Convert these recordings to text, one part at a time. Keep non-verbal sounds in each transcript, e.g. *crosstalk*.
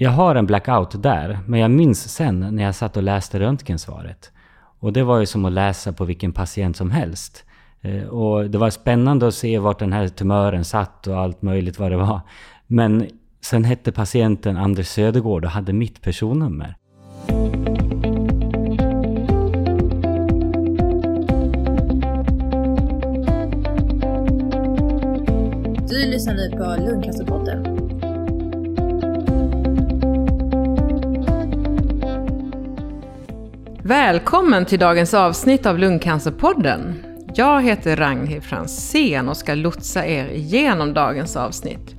jag har en blackout där, men jag minns sen när jag satt och läste röntgensvaret. Och det var ju som att läsa på vilken patient som helst. Eh, och det var spännande att se vart den här tumören satt och allt möjligt vad det var. Men sen hette patienten Anders Södergård och hade mitt personnummer. Du lyssnar nu på Lundcancerpodden. Välkommen till dagens avsnitt av Lungcancerpodden. Jag heter Ragnhild Fransén och ska lotsa er igenom dagens avsnitt.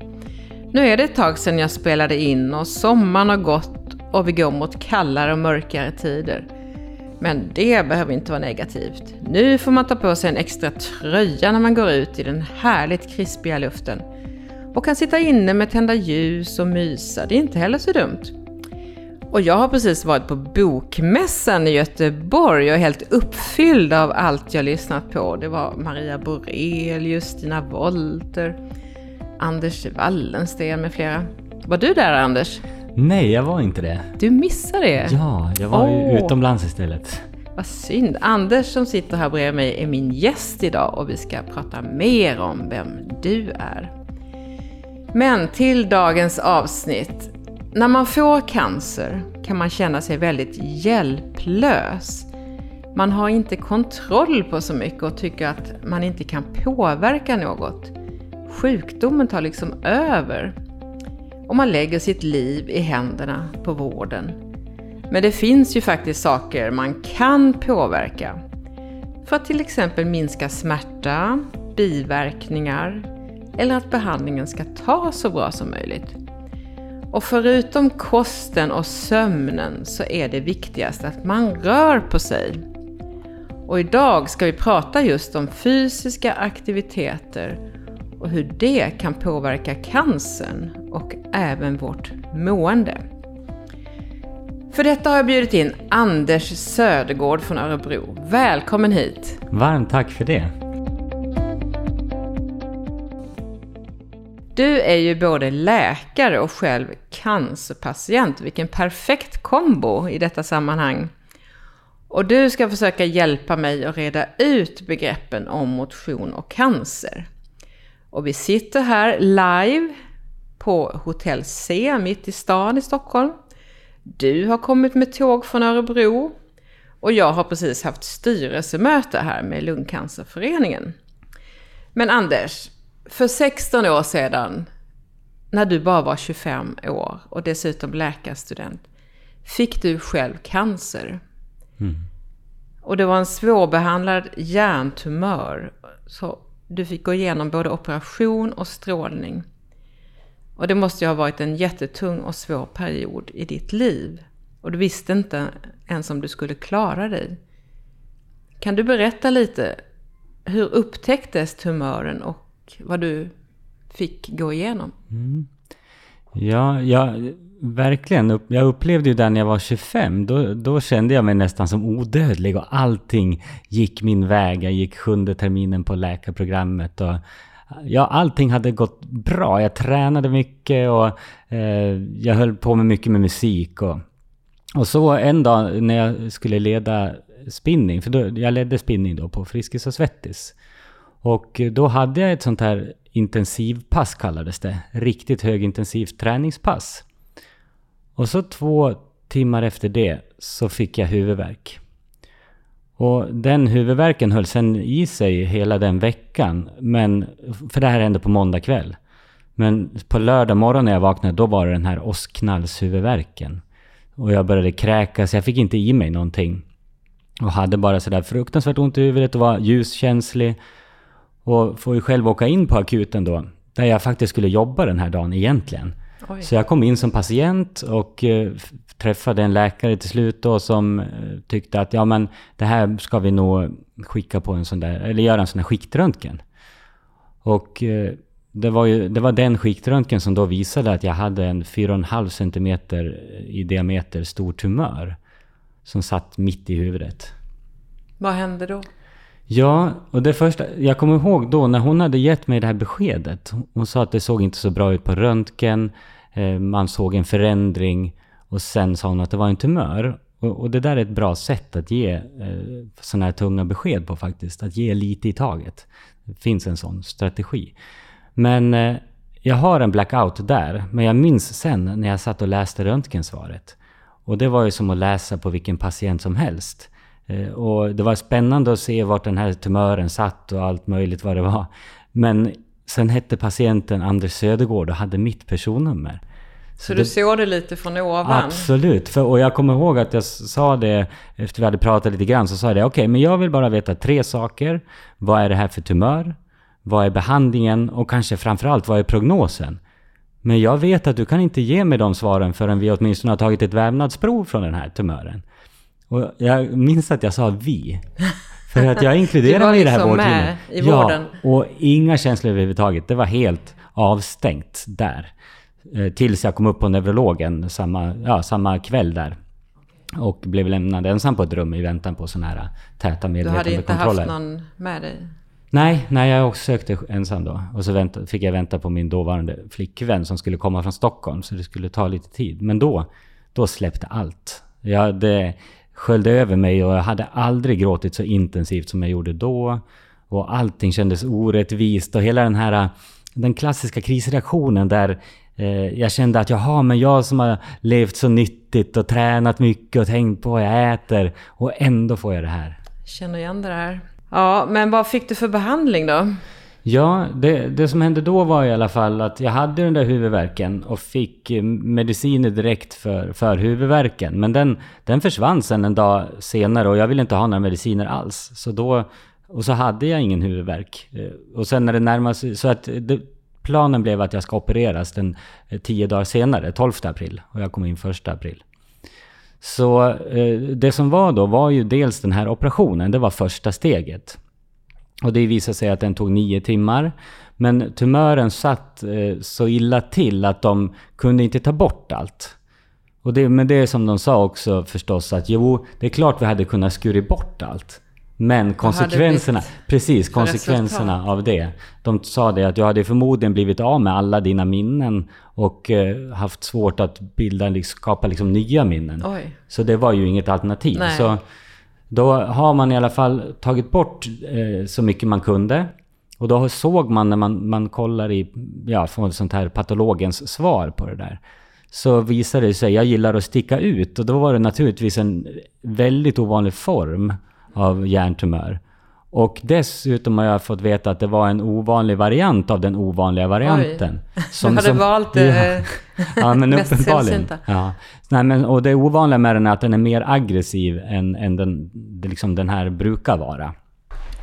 Nu är det ett tag sedan jag spelade in och sommaren har gått och vi går mot kallare och mörkare tider. Men det behöver inte vara negativt. Nu får man ta på sig en extra tröja när man går ut i den härligt krispiga luften. Och kan sitta inne med tända ljus och mysa, det är inte heller så dumt. Och jag har precis varit på Bokmässan i Göteborg och är helt uppfylld av allt jag lyssnat på. Det var Maria Borelius, Stina Wolter, Anders Wallensten med flera. Var du där Anders? Nej, jag var inte det. Du missade det? Ja, jag var ju utomlands istället. Vad synd. Anders som sitter här bredvid mig är min gäst idag och vi ska prata mer om vem du är. Men till dagens avsnitt. När man får cancer kan man känna sig väldigt hjälplös. Man har inte kontroll på så mycket och tycker att man inte kan påverka något. Sjukdomen tar liksom över. Och man lägger sitt liv i händerna på vården. Men det finns ju faktiskt saker man kan påverka. För att till exempel minska smärta, biverkningar eller att behandlingen ska ta så bra som möjligt. Och förutom kosten och sömnen så är det viktigast att man rör på sig. Och idag ska vi prata just om fysiska aktiviteter och hur det kan påverka cancern och även vårt mående. För detta har jag bjudit in Anders Södergård från Örebro. Välkommen hit! Varmt tack för det. Du är ju både läkare och själv cancerpatient. Vilken perfekt kombo i detta sammanhang. Och du ska försöka hjälpa mig att reda ut begreppen om motion och cancer. Och vi sitter här live på Hotell C mitt i stan i Stockholm. Du har kommit med tåg från Örebro och jag har precis haft styrelsemöte här med Lungcancerföreningen. Men Anders, för 16 år sedan, när du bara var 25 år och dessutom läkarstudent, fick du själv cancer. Och det var en svårbehandlad hjärntumör. Så du fick gå igenom både operation och strålning. Och det måste ju ha varit en jättetung och svår period i ditt liv. Och du visste inte ens om du skulle klara dig. Kan du berätta lite, hur upptäcktes tumören och vad du fick gå igenom? Mm. Ja, ja, verkligen. Jag upplevde ju det när jag var 25. Då, då kände jag mig nästan som odödlig och allting gick min väg. Jag gick sjunde terminen på läkarprogrammet och ja, allting hade gått bra. Jag tränade mycket och eh, jag höll på med mycket med musik. Och, och så en dag när jag skulle leda spinning, för då, jag ledde spinning då på Friskis och Svettis. Och då hade jag ett sånt här intensivpass kallades det. Riktigt högintensivt träningspass. Och så två timmar efter det så fick jag huvudvärk. Och den huvudvärken höll sen i sig hela den veckan. Men, för det här hände på måndag kväll. Men på lördag morgon när jag vaknade då var det den här åskknallshuvudvärken. Och jag började kräkas, jag fick inte i mig någonting. Och hade bara sådär fruktansvärt ont i huvudet och var ljuskänslig. Och får ju själv åka in på akuten då. Där jag faktiskt skulle jobba den här dagen egentligen. Oj. Så jag kom in som patient och eh, träffade en läkare till slut då som eh, tyckte att ja men det här ska vi nog skicka på en sån där, eller göra en sån här skiktröntgen. Och eh, det var ju det var den skiktröntgen som då visade att jag hade en 4,5 centimeter i diameter stor tumör. Som satt mitt i huvudet. Vad hände då? Ja, och det första, jag kommer ihåg då när hon hade gett mig det här beskedet. Hon- Hon sa att det såg inte så bra ut på röntgen. Eh, man såg en förändring och sen sa hon att det var en tumör. Och, och det där är ett bra sätt att ge eh, sådana här tunga besked på faktiskt. Att ge lite i taget. Det finns en sån strategi. Men eh, jag har en blackout där. Men jag minns sen när jag satt och läste röntgensvaret. Och det var ju som att läsa på vilken patient som helst. Eh, och det var spännande att se vart den här tumören satt och allt möjligt vad det var. Men sen hette patienten Anders Södergård och hade mitt personnummer. Så, så du det, såg det lite från ovan? Absolut. För, och jag kommer ihåg att jag sa det efter vi hade pratat lite grann. Så sa jag det, okej, okay, men jag vill bara veta tre saker. Vad är det här för tumör? Vad är behandlingen? Och kanske framförallt, vad är prognosen? Men jag vet att du kan inte ge mig de svaren förrän vi åtminstone har tagit ett vävnadsprov från den här tumören. Och jag minns att jag sa vi. För att jag *laughs* inkluderade mig i det här liksom vårdteamet. i vården. Ja, och inga känslor överhuvudtaget. Det var helt avstängt där. Eh, tills jag kom upp på neurologen samma, ja, samma kväll där. Och blev lämnad ensam på ett rum i väntan på sådana här täta medvetandekontroller. Du hade inte haft någon med dig? Nej, nej jag också sökte ensam då. Och så vänt, fick jag vänta på min dåvarande flickvän som skulle komma från Stockholm. Så det skulle ta lite tid. Men då, då släppte allt. Jag, det sköljde över mig och jag hade aldrig gråtit så intensivt som jag gjorde då. Och allting kändes orättvist och hela den här den klassiska krisreaktionen där eh, jag kände att jaha, men jag som har levt så nyttigt och tränat mycket och tänkt på vad jag äter och ändå får jag det här. Känner igen det där. Ja, men vad fick du för behandling då? Ja, det, det som hände då var i alla fall att jag hade den där huvudvärken och fick eh, mediciner direkt för, för huvudvärken. Men den, den försvann sen en dag senare och jag ville inte ha några mediciner alls. Så då, och så hade jag ingen huvudvärk. Eh, och sen när det närmade sig, så att det, planen blev att jag ska opereras den eh, tio dagar senare, 12 april. Och jag kom in 1 april. Så eh, det som var då var ju dels den här operationen, det var första steget. Och det visade sig att den tog nio timmar. Men tumören satt eh, så illa till att de kunde inte ta bort allt. Och det, men det är som de sa också förstås att jo, det är klart vi hade kunnat skurit bort allt. Men konsekvenserna, precis konsekvenserna resultat. av det. De sa det att du hade förmodligen blivit av med alla dina minnen och eh, haft svårt att bilda, skapa liksom nya minnen. Oj. Så det var ju inget alternativ. Nej. Så då har man i alla fall tagit bort eh, så mycket man kunde. Och då såg man när man, man kollar i, ja, från sånt här patologens svar på det där. Så visade det sig, jag gillar att sticka ut och då var det naturligtvis en väldigt ovanlig form av hjärntumör. Och dessutom har jag fått veta att det var en ovanlig variant av den ovanliga varianten. Oj. *laughs* Som, du hade som, valt ja, *laughs* ja, men uppenbarligen. Ja. Nej, men, och det ovanliga med den är att den är mer aggressiv än, än den, liksom den här brukar vara.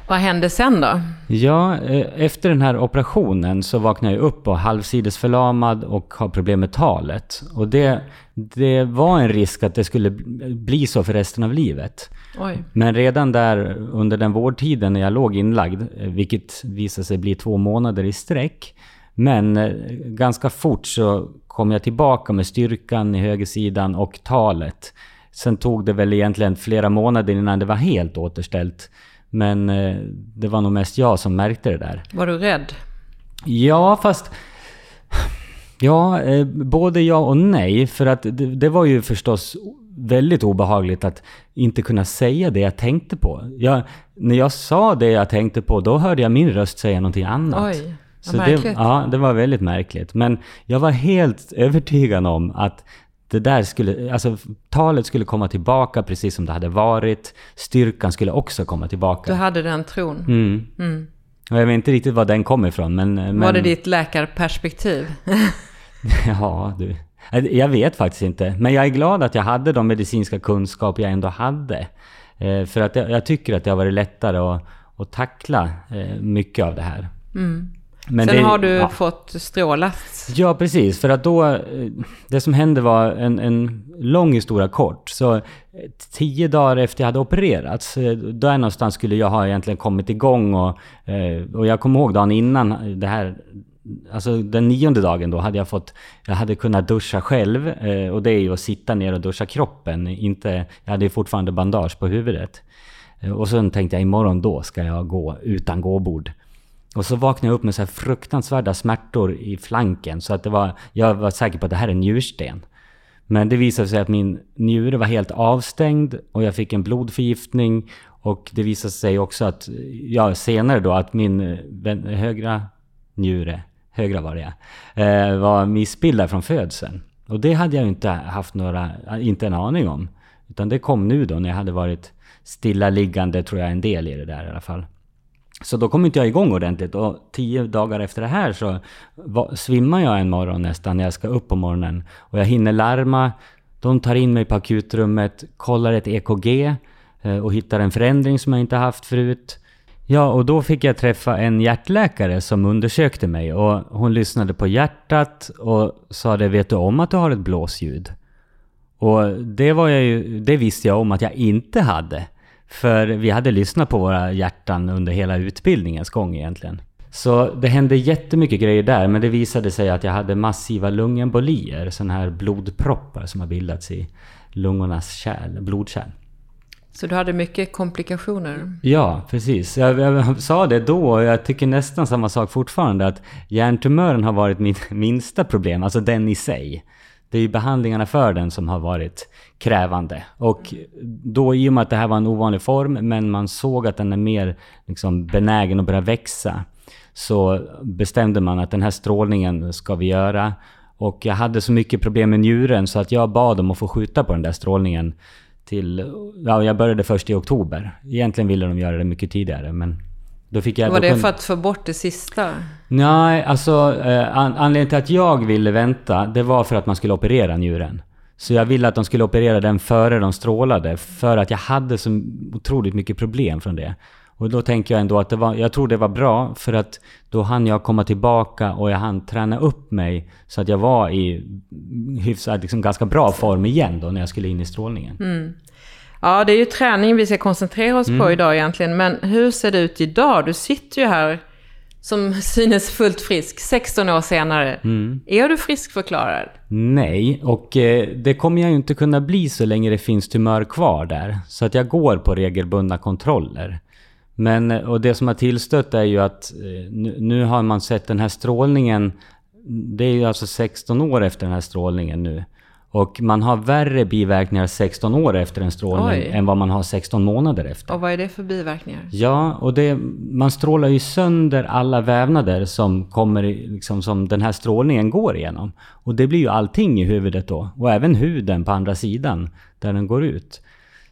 Vad hände sen då? Ja, eh, efter den här operationen så vaknade jag upp och halvsidesförlamad och har problem med talet. Och det, det var en risk att det skulle bli så för resten av livet. Oj. Men redan där under den vårdtiden när jag låg inlagd, eh, vilket visade sig bli två månader i sträck, men eh, ganska fort så kom jag tillbaka med styrkan i högersidan och talet. Sen tog det väl egentligen flera månader innan det var helt återställt. Men eh, det var nog mest jag som märkte det där. Var du rädd? Ja, fast... Ja, eh, både ja och nej. För att det, det, var ju förstås väldigt obehagligt att inte kunna säga det jag tänkte på. Jag, när jag sa det jag tänkte på, då hörde jag min röst säga någonting annat. Oj, Så det, ja, det var väldigt märkligt. Men jag var helt övertygad om att det där skulle, alltså talet skulle komma tillbaka precis som det hade varit. Styrkan skulle också komma tillbaka. Du hade den tron? Mm. mm. Och jag vet inte riktigt var den kom ifrån men... men... Var det ditt läkarperspektiv? *laughs* ja, du. Jag vet faktiskt inte. Men jag är glad att jag hade de medicinska kunskaper jag ändå hade. Eh, för att jag, jag, tycker att det har varit lättare att, att tackla eh, mycket av det här. Mm. Men Sen det, har du ja. fått strålat. Ja, precis. För att då... Eh, det som hände var en, en lång historia kort. Så eh, tio dagar efter jag hade opererats, eh, där någonstans skulle jag ha egentligen kommit igång. Och, och jag kommer ihåg dagen innan det här... Alltså den nionde dagen då hade jag fått... Jag hade kunnat duscha själv. Och det är ju att sitta ner och duscha kroppen. Inte, jag hade ju fortfarande bandage på huvudet. Och sen tänkte jag imorgon då ska jag gå utan gåbord. Och så vaknade jag upp med så här fruktansvärda smärtor i flanken. Så att det var, jag var säker på att det här är njursten. Men det visade sig att min njure var helt avstängd och jag fick en blodförgiftning. Och det visade sig också att, ja senare då, att min eh, högra njure, högra var det ja, var missbildad från födseln. Och det hade jag inte haft några, inte en aning om. Utan det kom nu då när jag hade varit stillaliggande, tror jag, en del i det där i alla fall. Så då kom inte jag igång ordentligt och tio dagar efter det här så svimmar jag en morgon nästan när jag ska upp på morgonen. Och jag hinner larma, de tar in mig på akutrummet, kollar ett EKG eh, och hittar en förändring som jag inte haft förut. Ja, och då fick jag träffa en hjärtläkare som undersökte mig och hon lyssnade på hjärtat och sa det, vet du om att du har ett blåsljud? Och det, var jag ju, det visste jag om att jag inte hade. För vi hade lyssnat på våra hjärtan under hela utbildningens gång egentligen. Så det hände jättemycket grejer där, men det visade sig att jag hade massiva lungembolier, sådana här blodproppar som har bildats i lungornas kärl, blodkärl. Så du hade mycket komplikationer? Ja, precis. Jag, jag, sa det då och jag tycker nästan samma sak fortfarande, att hjärntumören har varit mitt *laughs* minsta problem, alltså den i sig. Det är ju behandlingarna för den som har varit krävande. Och då i och med att det här var en ovanlig form, men man såg att den är mer liksom, benägen att börja växa, så bestämde man att den här strålningen ska vi göra. Och jag hade så mycket problem med njuren så att jag bad om att få skjuta på den där strålningen till... Ja, jag började först i oktober. Egentligen ville de göra det mycket tidigare, men då fick jag... Var det för att få bort det sista? Nej, alltså eh, an anledningen till att jag ville vänta, det var för att man skulle operera njuren. Så jag ville att de skulle operera den före de strålade, för att jag hade så otroligt mycket problem från det. Och då tänker jag ändå att det var, jag tror det var bra, för att då hann jag komma tillbaka och jag hann träna upp mig så att jag var i hyfsat, liksom ganska bra form igen då när jag skulle in i strålningen. Mm. Ja, det är ju träning vi ska koncentrera oss mm. på idag egentligen. Men hur ser det ut idag? Du sitter ju här som *laughs* synes fullt frisk 16 år senare. Mm. Är du friskförklarad? Nej, och eh, det kommer jag ju inte kunna bli så länge det finns tumör kvar där. Så att jag går på regelbundna kontroller. Men, eh, och det som har tillstött är ju att eh, nu, nu har man sett den här strålningen. Det är ju alltså 16 år efter den här strålningen nu. Och man har värre biverkningar 16 år efter en strålning Oj. än vad man har 16 månader efter. Och vad är det för biverkningar? Ja, och det, man strålar ju sönder alla vävnader som, kommer, liksom, som den här strålningen går igenom. Och det blir ju allting i huvudet då. Och även huden på andra sidan, där den går ut.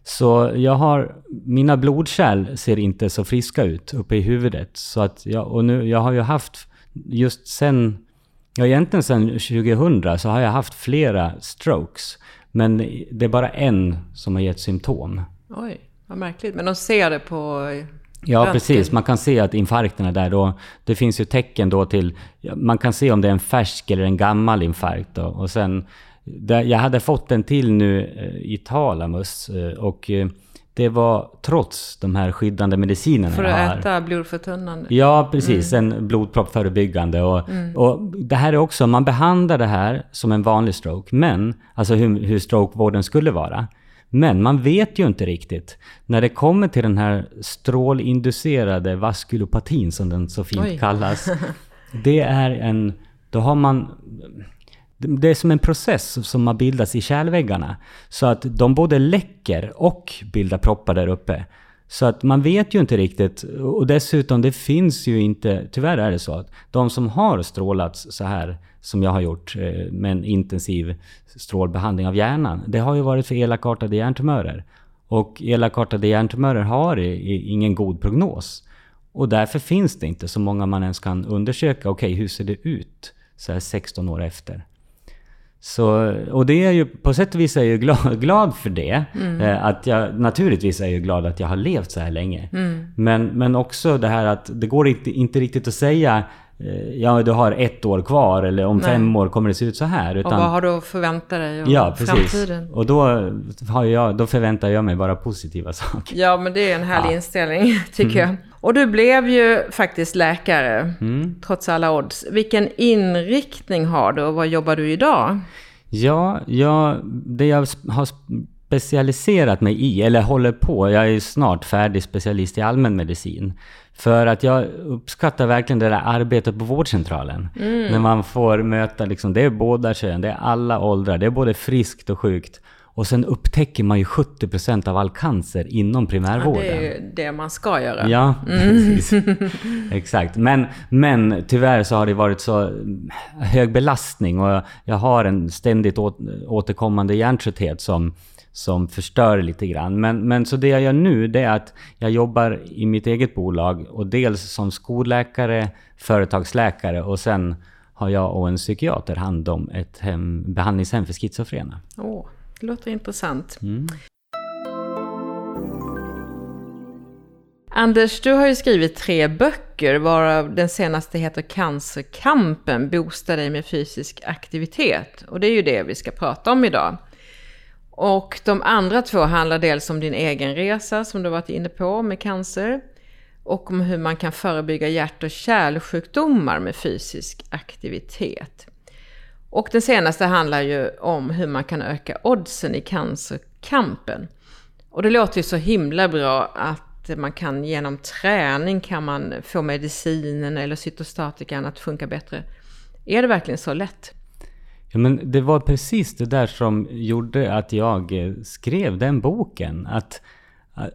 Så jag har, mina blodkärl ser inte så friska ut uppe i huvudet. Så att jag, och nu, jag har ju haft, just sen Ja, egentligen sedan 2000 så har jag haft flera strokes. Men det är bara en som har gett symptom. Oj, vad märkligt. Men de ser det på Ja, röntgen. precis. Man kan se att infarkten är där. Då, det finns ju tecken då till... Man kan se om det är en färsk eller en gammal infarkt. Då. Och sen... jag hade fått en till nu eh, i talamus. Eh, och eh, det var trots de här skyddande medicinerna För att äta blodförtunnande? Ja, precis. Mm. En blodproppförebyggande. Och, mm. och det här är också, man behandlar det här som en vanlig stroke, men, alltså hur, hur strokevården skulle vara. Men man vet ju inte riktigt. När det kommer till den här strålinducerade vaskulopatin, som den så fint Oj. kallas. *laughs* Det är en... Då har man det är som en process som har bildats i kärlväggarna. Så att de både läcker och bildar proppar där uppe. Så att man vet ju inte riktigt. Och dessutom, det finns ju inte, tyvärr är det så att de som har strålats så här som jag har gjort eh, med en intensiv strålbehandling av hjärnan. Det har ju varit för elakartade hjärntumörer. Och elakartade hjärntumörer har ingen god prognos. Och därför finns det inte så många man ens kan undersöka. Okej, okay, hur ser det ut så här 16 år efter? Så, och det är ju, på sätt och vis är jag ju glad, *laughs* glad för det. Mm. Eh, att jag, naturligtvis är jag ju glad att jag har levt så här länge. Mm. Men, men också det här att det går inte, inte riktigt att säga Ja, du har ett år kvar eller om Nej. fem år kommer det se ut så här. Utan, och vad har du att förvänta dig om ja, precis. framtiden? Och då, har jag, då förväntar jag mig bara positiva saker. Ja, men det är en härlig ja. inställning, *laughs* tycker mm. jag. Och du blev ju faktiskt läkare, mm. trots alla odds. Vilken inriktning har du och vad jobbar du idag? Ja, ja det jag har specialiserat mig i, eller håller på, jag är snart färdig specialist i allmänmedicin. För att jag uppskattar verkligen det där arbetet på vårdcentralen. Mm. När man får möta, liksom, det är båda kön, det är alla åldrar, det är både friskt och sjukt. Och sen upptäcker man ju 70% av all cancer inom primärvården. Ja, det är ju det man ska göra. Ja, mm. *laughs* precis. Exakt. Men, men tyvärr så har det varit så hög belastning och jag har en ständigt återkommande hjärntrötthet som, som förstör lite grann. Men, men så det jag gör nu det är att jag jobbar i mitt eget bolag och dels som skolläkare, företagsläkare och sen har jag och en psykiater hand om ett hem, behandlingshem för schizofrena. Oh. Det låter intressant. Mm. Anders, du har ju skrivit tre böcker, varav den senaste heter Cancerkampen, boosta dig med fysisk aktivitet. Och det är ju det vi ska prata om idag. Och de andra två handlar dels om din egen resa, som du varit inne på, med cancer. Och om hur man kan förebygga hjärt och kärlsjukdomar med fysisk aktivitet. Och den senaste handlar ju om hur man kan öka oddsen i cancerkampen. Och det låter ju så himla bra att man kan genom träning kan man få medicinen eller cytostatikan att funka bättre. Är det verkligen så lätt? Ja, men det var precis det där som gjorde att jag eh, skrev den boken. Att,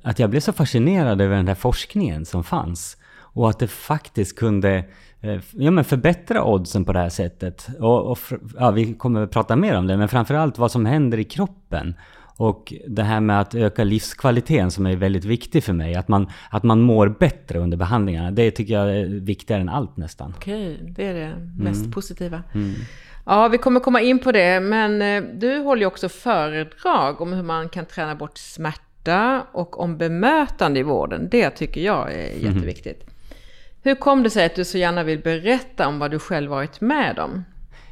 att jag blev så fascinerad över den där forskningen som fanns. Och att det faktiskt kunde Eh, ja, men förbättra oddsen på det här sättet. Och, och ja, vi kommer att prata mer om det, men framförallt vad som händer i kroppen. Och det här med att öka livskvaliteten som är väldigt viktigt för mig. Att man, att man mår bättre under behandlingarna. Det tycker jag är viktigare än allt nästan. Okej, det är det mest mm. positiva. Mm. Ja, vi kommer komma in på det. Men eh, du håller ju också föredrag om hur man kan träna bort smärta och om bemötande i vården. Det tycker jag är mm. jätteviktigt. Hur kom det sig att du så gärna vill berätta om vad du själv varit med om?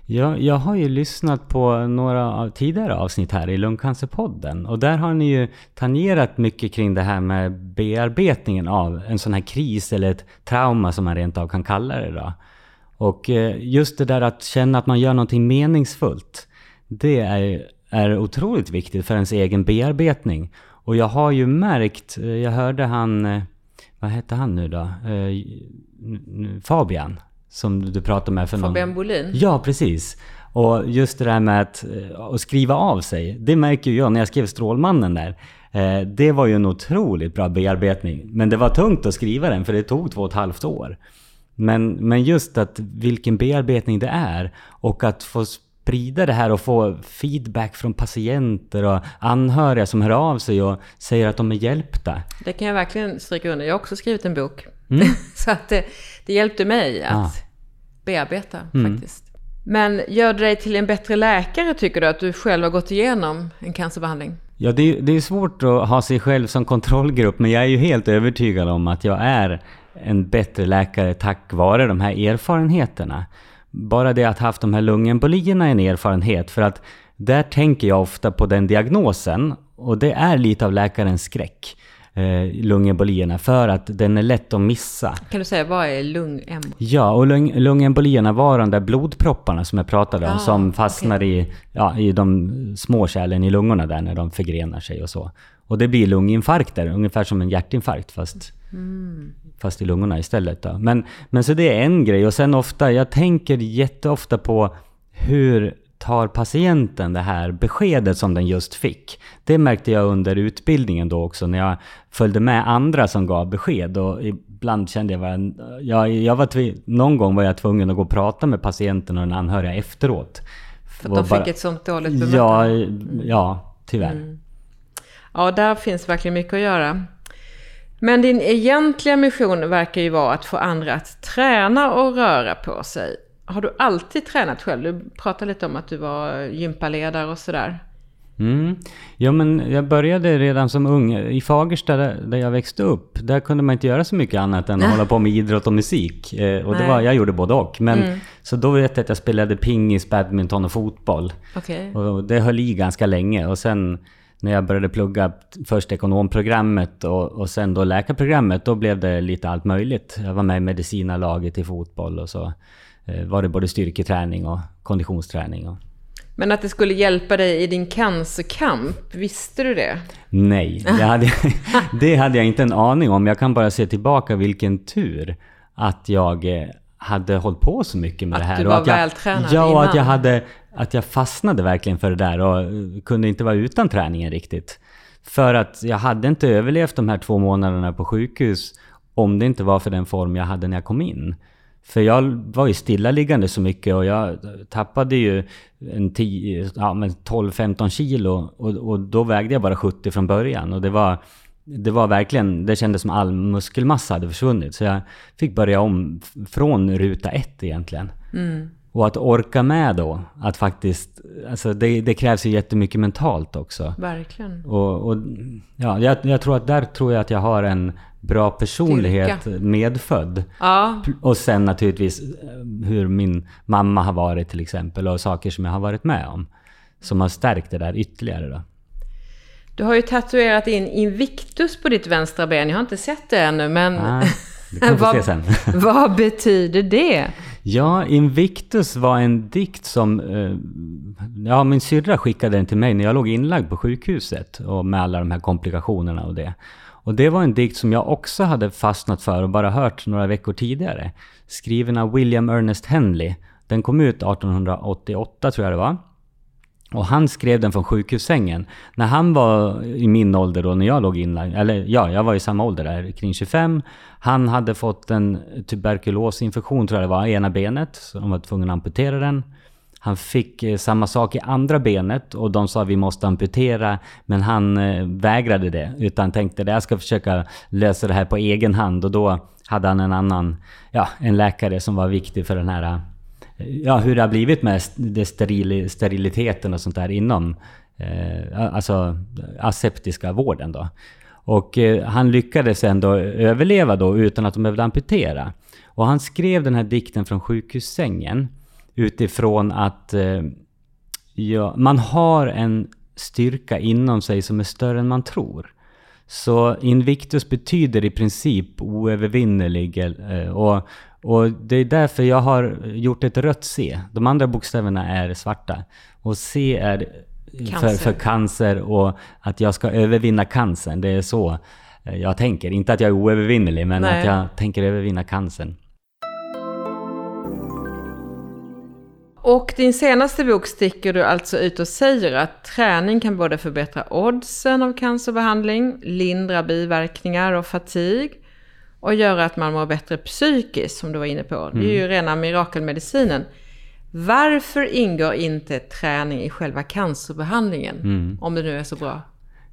Ja, jag har ju lyssnat på några av tidigare avsnitt här i Lungcancerpodden och där har ni ju tangerat mycket kring det här med bearbetningen av en sån här kris eller ett trauma som man rent av kan kalla det då. Och eh, just det där att känna att man gör någonting meningsfullt, det är, är otroligt viktigt för ens egen bearbetning. Och jag har ju märkt, eh, jag hörde han eh, vad hette han nu då? Fabian. Som du pratade med för Fabian någon... Bolin? Ja, precis. Och just det där med att, att skriva av sig. Det märker jag när jag skrev Strålmannen där. Det var ju en otroligt bra bearbetning. Men det var tungt att skriva den för det tog två och ett halvt år. Men, men just att vilken bearbetning det är och att få sprida det här och få feedback från patienter och anhöriga som hör av sig och säger att de är hjälpta. Det kan jag verkligen stryka under. Jag har också skrivit en bok. Mm. *laughs* så att det, det, hjälpte mig att ah. bearbeta mm. faktiskt. Men gör det dig till en bättre läkare tycker du att du själv har gått igenom en cancerbehandling? Ja, det, det är svårt att ha sig själv som kontrollgrupp, men jag är ju helt övertygad om att jag är en bättre läkare tack vare de här erfarenheterna bara det att ha haft de här lungembolierna är en erfarenhet för att där tänker jag ofta på den diagnosen och det är lite av läkarens skräck. Eh, lungembolierna för att den är lätt att missa. Kan du säga vad är lungemboli? Ja, och lung, lungembolierna var de där blodpropparna som jag pratade om ah, som fastnar okay. i, ja, i de små kärlen i lungorna där när de förgrenar sig och så. Och det blir lunginfarkter, ungefär som en hjärtinfarkt fast mm fast i lungorna istället. Då. Men, men så det är en grej. Och sen ofta, jag tänker jätteofta på hur tar patienten det här beskedet som den just fick? Det märkte jag under utbildningen då också när jag följde med andra som gav besked. Och ibland kände jag, var, jag, jag var någon gång var jag tvungen att gå och prata med patienten och den anhöriga efteråt. För att de fick ett sånt dåligt bemötande? Ja, ja tyvärr. Mm. Ja, där finns verkligen mycket att göra. Men din egentliga mission verkar ju vara att få andra att träna och röra på sig. Har du alltid tränat själv? Du pratade lite om att du var gympaledare och sådär. Mm. Ja, men jag började redan som ung. I Fagersta där jag växte upp, där kunde man inte göra så mycket annat än att *laughs* hålla på med idrott och musik. Eh, och det var, jag gjorde både och. Men, mm. Så då vet jag att jag spelade pingis, badminton och fotboll. Okay. Och det höll i ganska länge. Och sen när jag började plugga först ekonomprogrammet och, och sen då läkarprogrammet, då blev det lite allt möjligt. Jag var med i medicinarlaget i fotboll och så eh, var det både styrketräning och konditionsträning. Och... Men att det skulle hjälpa dig i din cancerkamp, visste du det? Nej, det hade, *laughs* det hade jag inte en aning om. Jag kan bara se tillbaka vilken tur att jag eh, hade hållit på så mycket med att det här. Du var att jag, vältränad Ja, och innan. att jag, hade, att jag fastnade verkligen för det där och eh, kunde inte vara utan träningen riktigt. För att jag hade inte överlevt de här två månaderna på sjukhus om det inte var för den form jag hade när jag kom in. För jag var ju stillaliggande så mycket och jag tappade ju en 10, ja, men 12-15 kilo och, och då vägde jag bara 70 från början. Och det var, det var verkligen, det kändes som all muskelmassa hade försvunnit. Så jag fick börja om från ruta ett egentligen. Och att orka med då, att faktiskt, alltså det, det krävs ju jättemycket mentalt också. Verkligen. Och, och ja, jag, jag tror att där tror jag att jag har en bra personlighet Styrka. medfödd. Ja, Och sen naturligtvis eh, hur min mamma har varit till exempel och saker som jag har varit med om. Som har stärkt det där ytterligare då. Du har ju tatuerat in Invictus på ditt vänstra ben. Jag har inte sett det ännu, men Ah, det *laughs* vad, se sen. *laughs* vad betyder det? Ja, Invictus var en dikt som... Eh, ja, min syrra skickade den till mig när jag låg inlagd på sjukhuset. Och med alla de här komplikationerna och det. Och det var en dikt som jag också hade fastnat för och bara hört några veckor tidigare. Skriven av William Ernest Henley. Den kom ut 1888 tror jag det var. Och han skrev den från sjukhussängen. När han var i min ålder då, när jag låg inlagd, eller ja, jag var i samma ålder där, kring 25. Han hade fått en tuberkulosinfektion tror jag det var, i ena benet. Så de var tvungna att amputera den. Han fick eh, samma sak i andra benet och de sa vi måste amputera. Men han eh, vägrade det. Utan tänkte att jag ska försöka lösa det här på egen hand. Och då hade han en annan, ja, en läkare som var viktig för den här Ja, hur det har blivit med det steril, steriliteten och sånt där inom eh, alltså aseptiska vården då. Och eh, han lyckades ändå överleva då utan att de behövde amputera. Och han skrev den här dikten från sjukhussängen utifrån att eh, ja, man har en styrka inom sig som är större än man tror. Så Invictus betyder i princip oövervinnerlig eh, och, och det är därför jag har gjort ett rött C. De andra bokstäverna är svarta. Och C är för, Cancer. för cancer och att jag ska övervinna cancern. Det är så eh, jag tänker. Inte att jag är oövervinnerlig men Nej. att jag tänker övervinna cancern. Och din senaste bok sticker du alltså ut och säger att träning kan både förbättra oddsen av cancerbehandling, lindra biverkningar och fatig och göra att man mår bättre psykiskt, som du var inne på. Det är ju rena mirakelmedicinen. Varför ingår inte träning i själva cancerbehandlingen? Om det nu är så bra.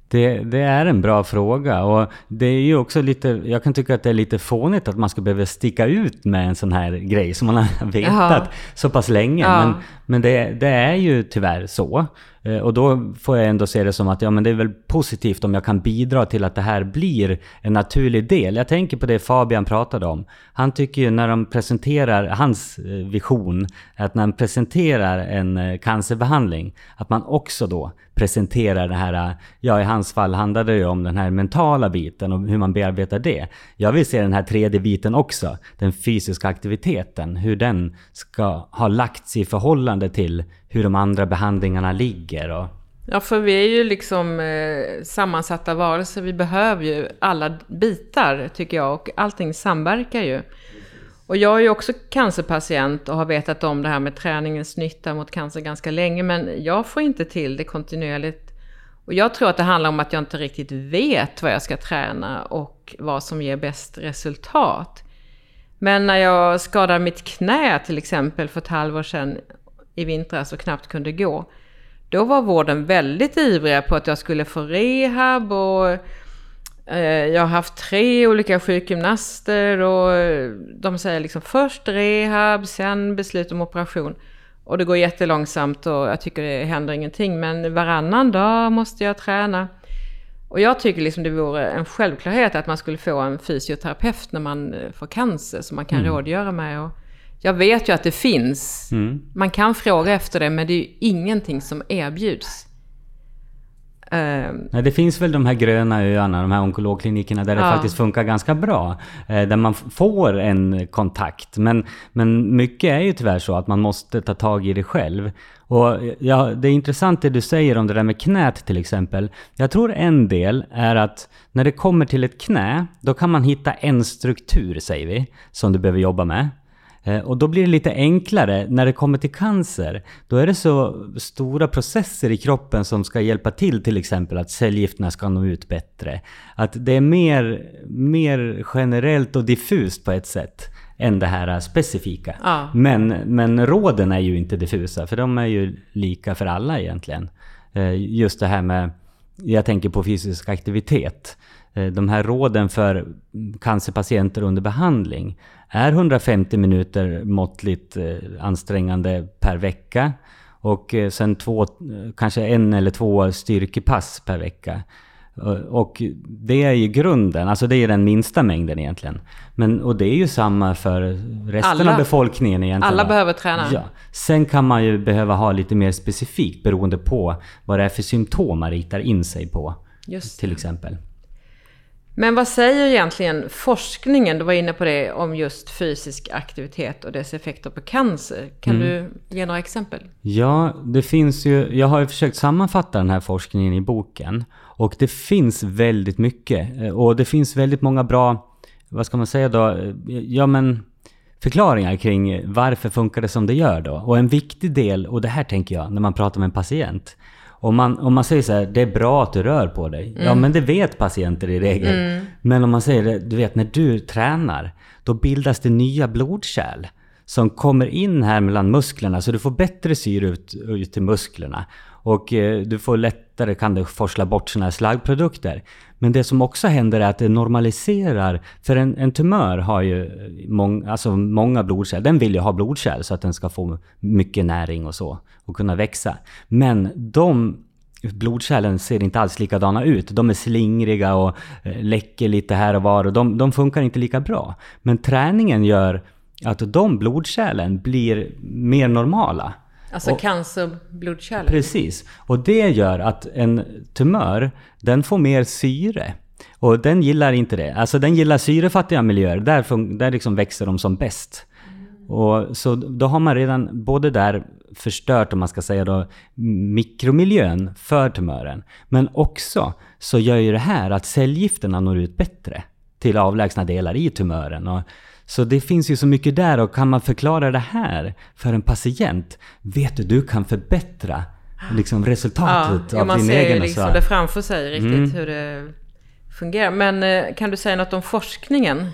Det, det är en bra fråga och det är ju också lite, jag kan tycka att det är lite fånigt att man ska behöva sticka ut med en sån här grej som man *laughs* har vetat Ja. så pass länge. Ja. Men, men det, det är ju tyvärr så. Eh, Och då får jag ändå se det som att ja, men det är väl positivt om jag kan bidra till att det här blir en naturlig del. Jag tänker på det Fabian pratade om. Han tycker ju när de presenterar, hans eh, vision, att när man presenterar en eh, cancerbehandling, att man också då presenterar det här, ja i hans fall handlade det ju om den här mentala biten och hur man bearbetar det. Jag vill se den här tredje biten också, den fysiska aktiviteten, hur den ska ha lagts i förhållande till hur de andra behandlingarna ligger. Och, Ja, för vi är ju liksom eh, sammansatta varelser. Vi behöver ju alla bitar, tycker jag. Och allting samverkar ju. Och jag är ju också cancerpatient och har vetat om det här med träningens nytta mot cancer ganska länge. Men jag får inte till det kontinuerligt. Och jag tror att det handlar om att jag inte riktigt vet vad jag ska träna och vad som ger bäst resultat. Men när jag skadade mitt knä till exempel för ett halvår sedan i vintras och knappt kunde gå. Då var vården väldigt ivriga på att jag skulle få rehab och jag har haft tre olika sjukgymnaster och eh, de säger liksom först rehab, sen beslut om operation. Och det går jättelångsamt och jag tycker det händer ingenting. Men varannan dag måste jag träna. Och jag tycker liksom det vore en självklarhet att man skulle få en fysioterapeut när man eh, får cancer som man kan rådgöra med. Och jag vet ju att det finns. Man kan fråga efter det men det är ju ingenting som erbjuds. Ehm, Nej, det finns väl de här gröna öarna, de här onkologklinikerna där det Ja. faktiskt funkar ganska bra. Eh, där man får en kontakt. Men, men mycket är ju tyvärr så att man måste ta tag i det själv. Och ja, det är intressant det du säger om det där med knät till exempel. Jag tror en del är att när det kommer till ett knä, då kan man hitta en struktur, säger vi, som du behöver jobba med. Eh, Och då blir det lite enklare när det kommer till cancer. Då är det så stora processer i kroppen som ska hjälpa till till exempel att cellgifterna ska nå ut bättre. Att det är mer, mer generellt och diffust på ett sätt än det här specifika. Ja. Men, men råden är ju inte diffusa för de är ju lika för alla egentligen. Eh, Just det här med, jag tänker på fysisk aktivitet. Eh, De här råden för cancerpatienter under behandling är 150 minuter måttligt eh, ansträngande per vecka. Och eh, sen två, kanske en eller två styrkepass per vecka. Eh, Och det är ju grunden, alltså det är den minsta mängden egentligen. Men, och det är ju samma för resten Alla- av befolkningen egentligen. alla behöver träna. Ja. Sen kan man ju behöva ha lite mer specifikt beroende på vad det är för symptom man riktar in sig på. Just Till exempel. Men vad säger egentligen forskningen, du var inne på det, om just fysisk aktivitet och dess effekter på cancer? Kan du ge några exempel? Ja, det finns ju, jag har ju försökt sammanfatta den här forskningen i boken. Och det finns väldigt mycket. Eh, Och det finns väldigt många bra, vad ska man säga då, Eh, ja men förklaringar kring varför funkar det som det gör då. Och en viktig del, och det här tänker jag när man pratar med en patient. Om man, om man säger så här, det är bra att du rör på dig. Ja men det vet patienter i regel. Men om man säger det, du vet när du tränar, då bildas det nya blodkärl som kommer in här mellan musklerna så du får bättre syre ut, ut till musklerna. Och eh, du får lättare kan du forsla bort såna här slaggprodukter. Men det som också händer är att det normaliserar, för en, en tumör har ju eh, mång, alltså många blodkärl. Den vill ju ha blodkärl så att den ska få mycket näring och så och kunna växa. Men de blodkärlen ser inte alls likadana ut. De är slingriga och eh, läcker lite här och var och de, de funkar inte lika bra. Men träningen gör att de blodkärlen blir mer normala. Alltså Och- cancerblodkärl? Precis. Och det gör att en tumör, den får mer syre. Och den gillar inte det. Alltså den gillar syrefattiga miljöer. Där, där liksom växer de som bäst. Och så då har man redan både där förstört, om man ska säga då, mikromiljön för tumören. Men också så gör ju det här att cellgifterna når ut bättre till avlägsna delar i tumören. Och så det finns ju så mycket där och kan man förklara det här för en patient, vet du, du kan förbättra liksom resultatet ja, av man din ser ju egen och liksom så. Mm. det framför sig riktigt hur det fungerar. Men eh, kan du säga något om forskningen?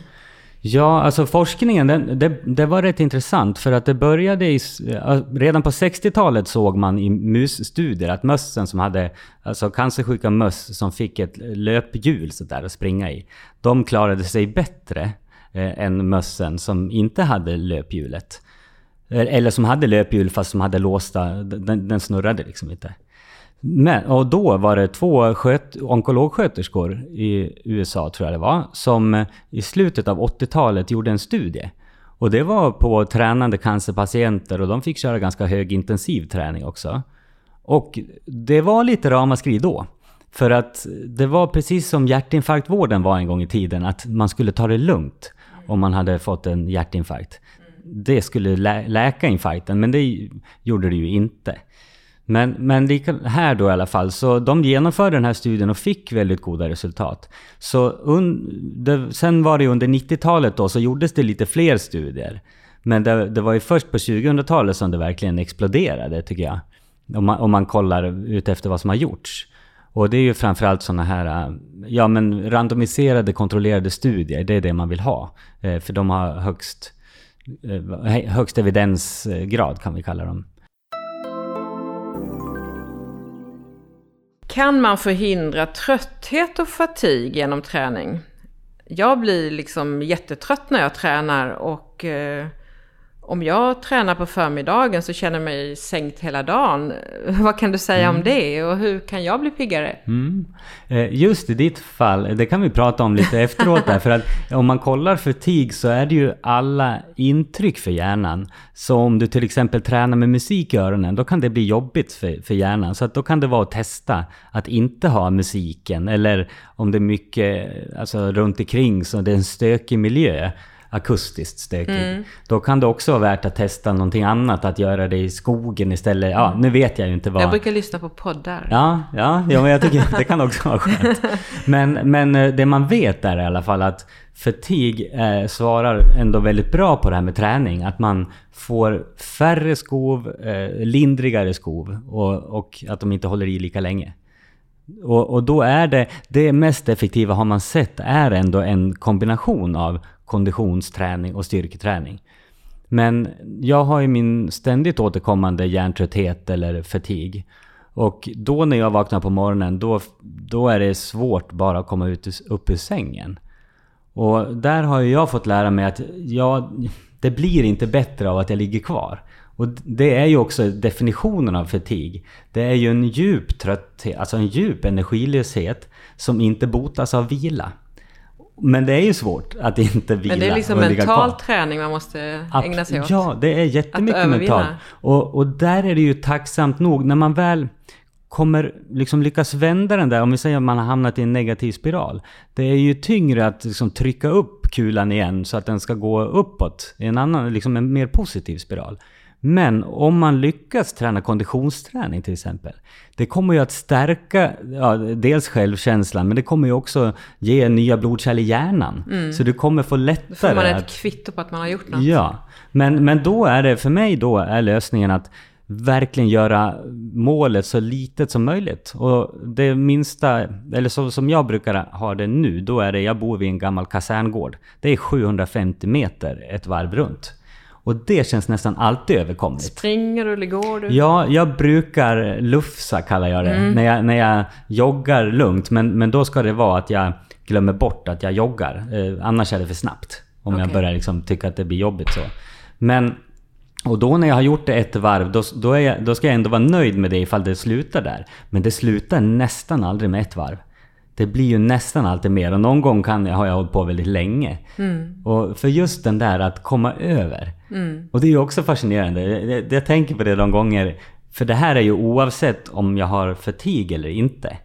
Ja, alltså forskningen, den, det, det var rätt intressant för att det började i... ja, Redan på 60-talet såg man i musstudier att mössen som hade, alltså cancersjuka möss som fick ett löphjul så där att springa i, de klarade sig bättre eh, Eh, än mössen som inte hade löphjulet. Eh, eller som hade löphjul fast som hade låsta, den, den snurrade liksom inte. Men, och då var det två sköt, onkologsköterskor i USA, tror jag det var, som eh, i slutet av 80-talet gjorde en studie. Och det var på tränande cancerpatienter och de fick köra ganska hög intensiv träning också. Och det var lite ramaskri då. För att det var precis som hjärtinfarktvården var en gång i tiden, att man skulle ta det lugnt om man hade fått en hjärtinfarkt. Det skulle lä- läka infarkten, men det gjorde det ju inte. Men, men lika, här då i alla fall, så de genomförde den här studien och fick väldigt goda resultat. Så un, det, sen var det ju under 90-talet då, så gjordes det lite fler studier. Men det, det var ju först på 2000-talet som det verkligen exploderade, tycker jag. Om man, om man kollar ut efter vad som har gjorts. Och det är ju framförallt sådana här, äh, ja men randomiserade kontrollerade studier, det är det man vill ha. Eh, för de har högst, eh, högst evidensgrad kan vi kalla dem. Kan man förhindra trötthet och fatig genom träning? Jag blir liksom jättetrött när jag tränar och, eh, om jag tränar på förmiddagen så känner jag mig sänkt hela dagen. *laughs* Vad kan du säga Mm. om det och hur kan jag bli piggare? Eh, Just i ditt fall, det kan vi prata om lite *laughs* efteråt där, för att om man kollar för TIG så är det ju alla intryck för hjärnan. Så om du till exempel tränar med musik i öronen, då kan det bli jobbigt för, för hjärnan. Så att då kan det vara att testa att inte ha musiken, eller om det är mycket alltså, runt omkring så det är en stökig miljö akustiskt stökig. Då kan det också vara värt att testa någonting annat, att göra det i skogen istället. Ja, nu vet jag ju inte vad... Jag brukar lyssna på poddar. Ja, ja, ja men jag tycker det kan också vara skönt. *laughs* Men, men eh, det man vet är i alla fall att fatig eh, svarar ändå väldigt bra på det här med träning. Att man får färre skov, eh, lindrigare skov och, och att de inte håller i lika länge. Och, och då är det, det mest effektiva har man sett är ändå en kombination av konditionsträning och styrketräning. Men jag har ju min ständigt återkommande hjärntrötthet eller fatig. Och då när jag vaknar på morgonen, då, då är det svårt bara att komma ut, upp ur sängen. Och där har ju jag fått lära mig att jag, det blir inte bättre av att jag ligger kvar. Och det är ju också definitionen av fatig. Det är ju en djup trötthet, alltså en djup energilöshet som inte botas av vila. Men det är ju svårt att inte vila Men det är liksom mental kvar. träning man måste Ab- ägna sig åt. Ja, det är jättemycket Att mentalt. Och, och där är det ju tacksamt nog när man väl kommer liksom lyckas vända den där, om vi säger att man har hamnat i en negativ spiral. Det är ju tyngre att liksom trycka upp kulan igen så att den ska gå uppåt i en annan, liksom en mer positiv spiral. Men om man lyckas träna konditionsträning till exempel. Det kommer ju att stärka ja, dels självkänslan men det kommer ju också ge nya blodkärl i hjärnan. Så du kommer få lättare Då får man att- ett kvitto på att man har gjort något. Ja, men, men då är det, för mig då är lösningen att verkligen göra målet så litet som möjligt. Och det minsta, eller så som jag brukar ha det nu, då är det, jag bor vid en gammal kaserngård. Det är 750 meter ett varv runt. Och det känns nästan alltid överkomligt. Springer du eller går du? Ja, jag brukar lufsa kallar jag det. När, jag, när jag joggar lugnt. Men, men då ska det vara att jag glömmer bort att jag joggar. Eh, annars är det för snabbt. Om jag Okej. börjar liksom tycka att det blir jobbigt så. Men, och då när jag har gjort det ett varv, då, då, jag, då ska jag ändå vara nöjd med det ifall det slutar där. Men det slutar nästan aldrig med ett varv. Det blir ju nästan alltid mer och någon gång kan jag, har jag hållit på väldigt länge. Och för just den där att komma över. Och det är ju också fascinerande. Jag, jag, jag tänker på det de gånger. För det här är ju oavsett om jag har fatig eller inte.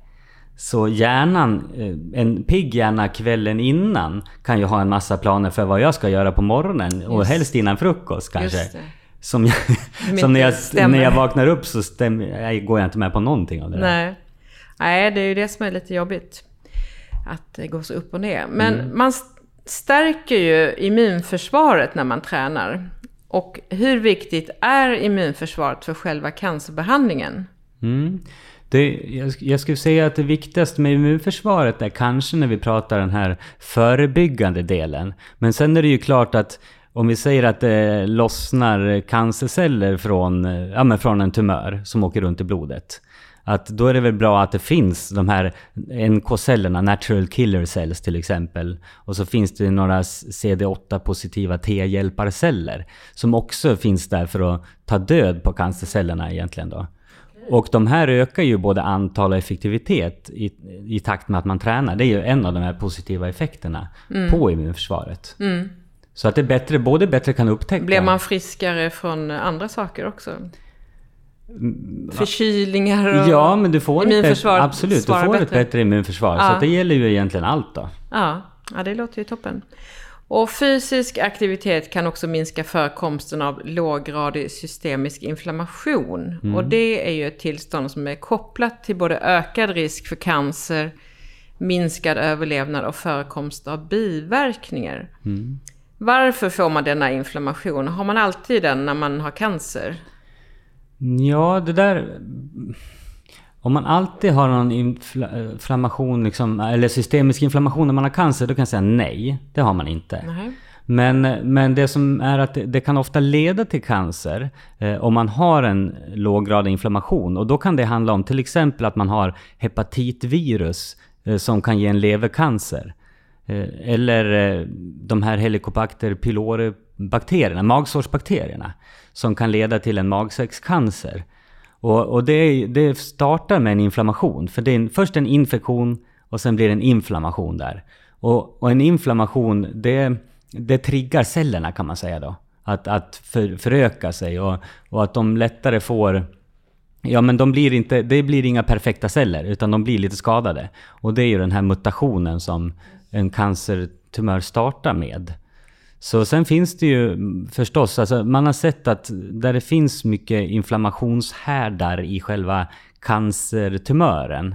Så hjärnan, eh, en pigg hjärna kvällen innan kan ju ha en massa planer för vad jag ska göra på morgonen. Och Just. helst innan frukost kanske. Som, jag, Som när, jag, stämmer. när jag vaknar upp så stämmer, jag, går jag inte med på någonting av det där. Nej. Det är ju det som är lite jobbigt. Att det går så upp och ner. Men Mm. man st- stärker ju immunförsvaret när man tränar. Och hur viktigt är immunförsvaret för själva cancerbehandlingen? Mm. Det, jag, jag skulle säga att det viktigaste med immunförsvaret är kanske när vi pratar den här förebyggande delen. Men sen är det ju klart att om vi säger att det lossnar cancerceller från, ja, men från en tumör som åker runt i blodet. Att då är det väl bra att det finns de här NK-cellerna, natural killer cells till exempel. Och så finns det några CD8-positiva T-hjälparceller. Som också finns där för att ta död på cancercellerna egentligen då. Och de här ökar ju både antal och effektivitet i, i takt med att man tränar. Det är ju en av de här positiva effekterna på immunförsvaret. Så att det är bättre, både bättre kan upptäcka... Blir man friskare från andra saker också? Förkylningar och... Mm, Ja, men du får ett bättre, absolut, du får ett bättre. bättre immunförsvar. Så Ja. att det gäller ju egentligen allt då. Ja, ja, det låter ju toppen. Och fysisk aktivitet kan också minska förekomsten av låggradig systemisk inflammation. Mm. Och det är ju ett tillstånd som är kopplat till både ökad risk för cancer, minskad överlevnad och förekomst av biverkningar. Mm. Varför får man denna inflammation? Har man alltid den när man har cancer? Ja, det där... Om man alltid har någon infla- inflammation, liksom, eller systemisk inflammation när man har cancer, då kan jag säga nej. Det har man inte. Nej. Men, men det som är att det, det kan ofta leda till cancer eh, om man har en låggradig inflammation. Och då kan det handla om till exempel att man har hepatitvirus eh, som kan ge en levercancer. Eh, eller eh, de här Helicobacter pylori bakterierna, magsårsbakterierna, som kan leda till en magsäckscancer. Och, och det, det, startar med en inflammation, för det är en, först en infektion och sen blir det en inflammation där. Och, och en inflammation, det, det triggar cellerna kan man säga då. Att, att för, föröka sig och, och att de lättare får Ja men de blir inte, det blir inga perfekta celler utan de blir lite skadade. Och det är ju den här mutationen som en cancertumör startar med. Så sen finns det ju mm, förstås, alltså man har sett att där det finns mycket inflammationshärdar i själva cancertumören,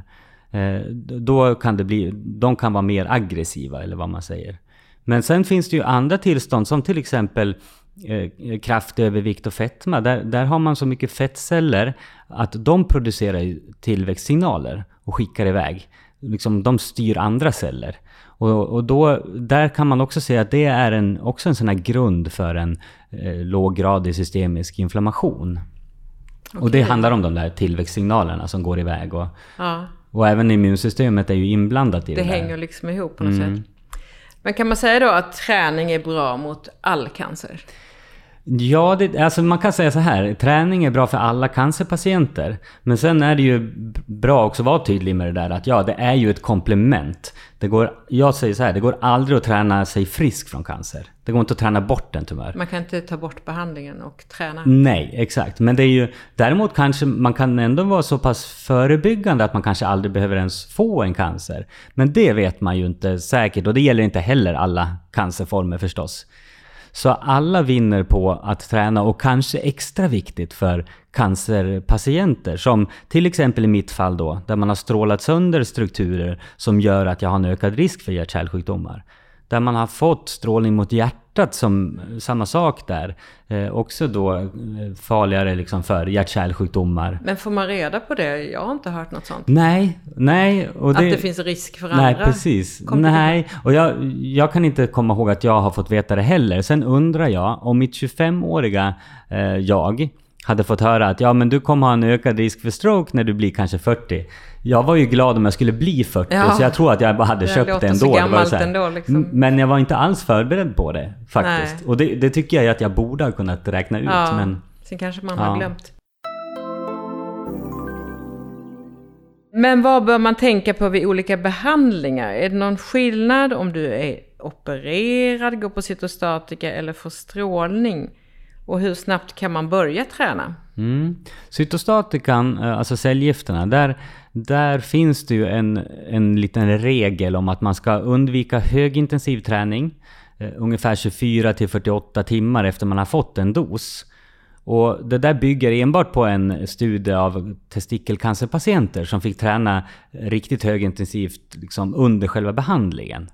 eh, då kan det bli, de kan vara mer aggressiva eller vad man säger. Men sen finns det ju andra tillstånd som till exempel eh, kraftig övervikt och fetma. Där, där har man så mycket fettceller att de producerar tillväxtsignaler och skickar iväg. Liksom, de styr andra celler. Och, och då, där kan man också se att det är en, också en sån här grund för en eh, låggradig systemisk inflammation. Okay. Och det handlar om de där tillväxtsignalerna som går iväg. Och, ja. och även immunsystemet är ju inblandat i det, det där. Hänger liksom ihop på något mm. sätt. Men kan man säga då att träning är bra mot all cancer? Ja, det, alltså man kan säga så här. Träning är bra för alla cancerpatienter. Men sen är det ju bra också att vara tydlig med det där att ja, det är ju ett komplement. Det går, jag säger så här, det går aldrig att träna sig frisk från cancer. Det går inte att träna bort en tumör. Man kan inte ta bort behandlingen och träna? Nej, exakt. Men det är ju, däremot kanske man kan ändå vara så pass förebyggande att man kanske aldrig behöver ens få en cancer. Men det vet man ju inte säkert och det gäller inte heller alla cancerformer förstås. Så alla vinner på att träna och kanske extra viktigt för cancerpatienter som till exempel i mitt fall då, där man har strålat sönder strukturer som gör att jag har en ökad risk för hjärt-kärlsjukdomar. Där man har fått strålning mot hjärtat som samma sak där. Eh, också då eh, farligare liksom för hjärt-kärlsjukdomar. Men får man reda på det? Jag har inte hört något sånt. Nej, nej. Och det, att det finns risk för andra? Nej, precis. Nej, och jag, jag kan inte komma ihåg att jag har fått veta det heller. Sen undrar jag om mitt 25-åriga eh, jag hade fått höra att ja men du kommer ha en ökad risk för stroke när du blir kanske 40. Jag var ju glad om jag skulle bli 40 ja, så jag tror att jag bara hade köpt det ändå. Så det ändå liksom. Men jag var inte alls förberedd på det faktiskt. Nej. Och det, det, tycker jag att jag borde ha kunnat räkna ut. Ja, men, sen kanske man ja. har glömt. Men vad bör man tänka på vid olika behandlingar? Är det någon skillnad om du är opererad, går på cytostatika eller får strålning? Och hur snabbt kan man börja träna? Mm. Cytostatikan, eh, alltså cellgifterna, där, där finns det ju en, en liten regel om att man ska undvika högintensiv träning eh, ungefär 24 till 48 timmar efter man har fått en dos. Och det där bygger enbart på en studie av testikelcancerpatienter som fick träna riktigt högintensivt liksom under själva behandlingen.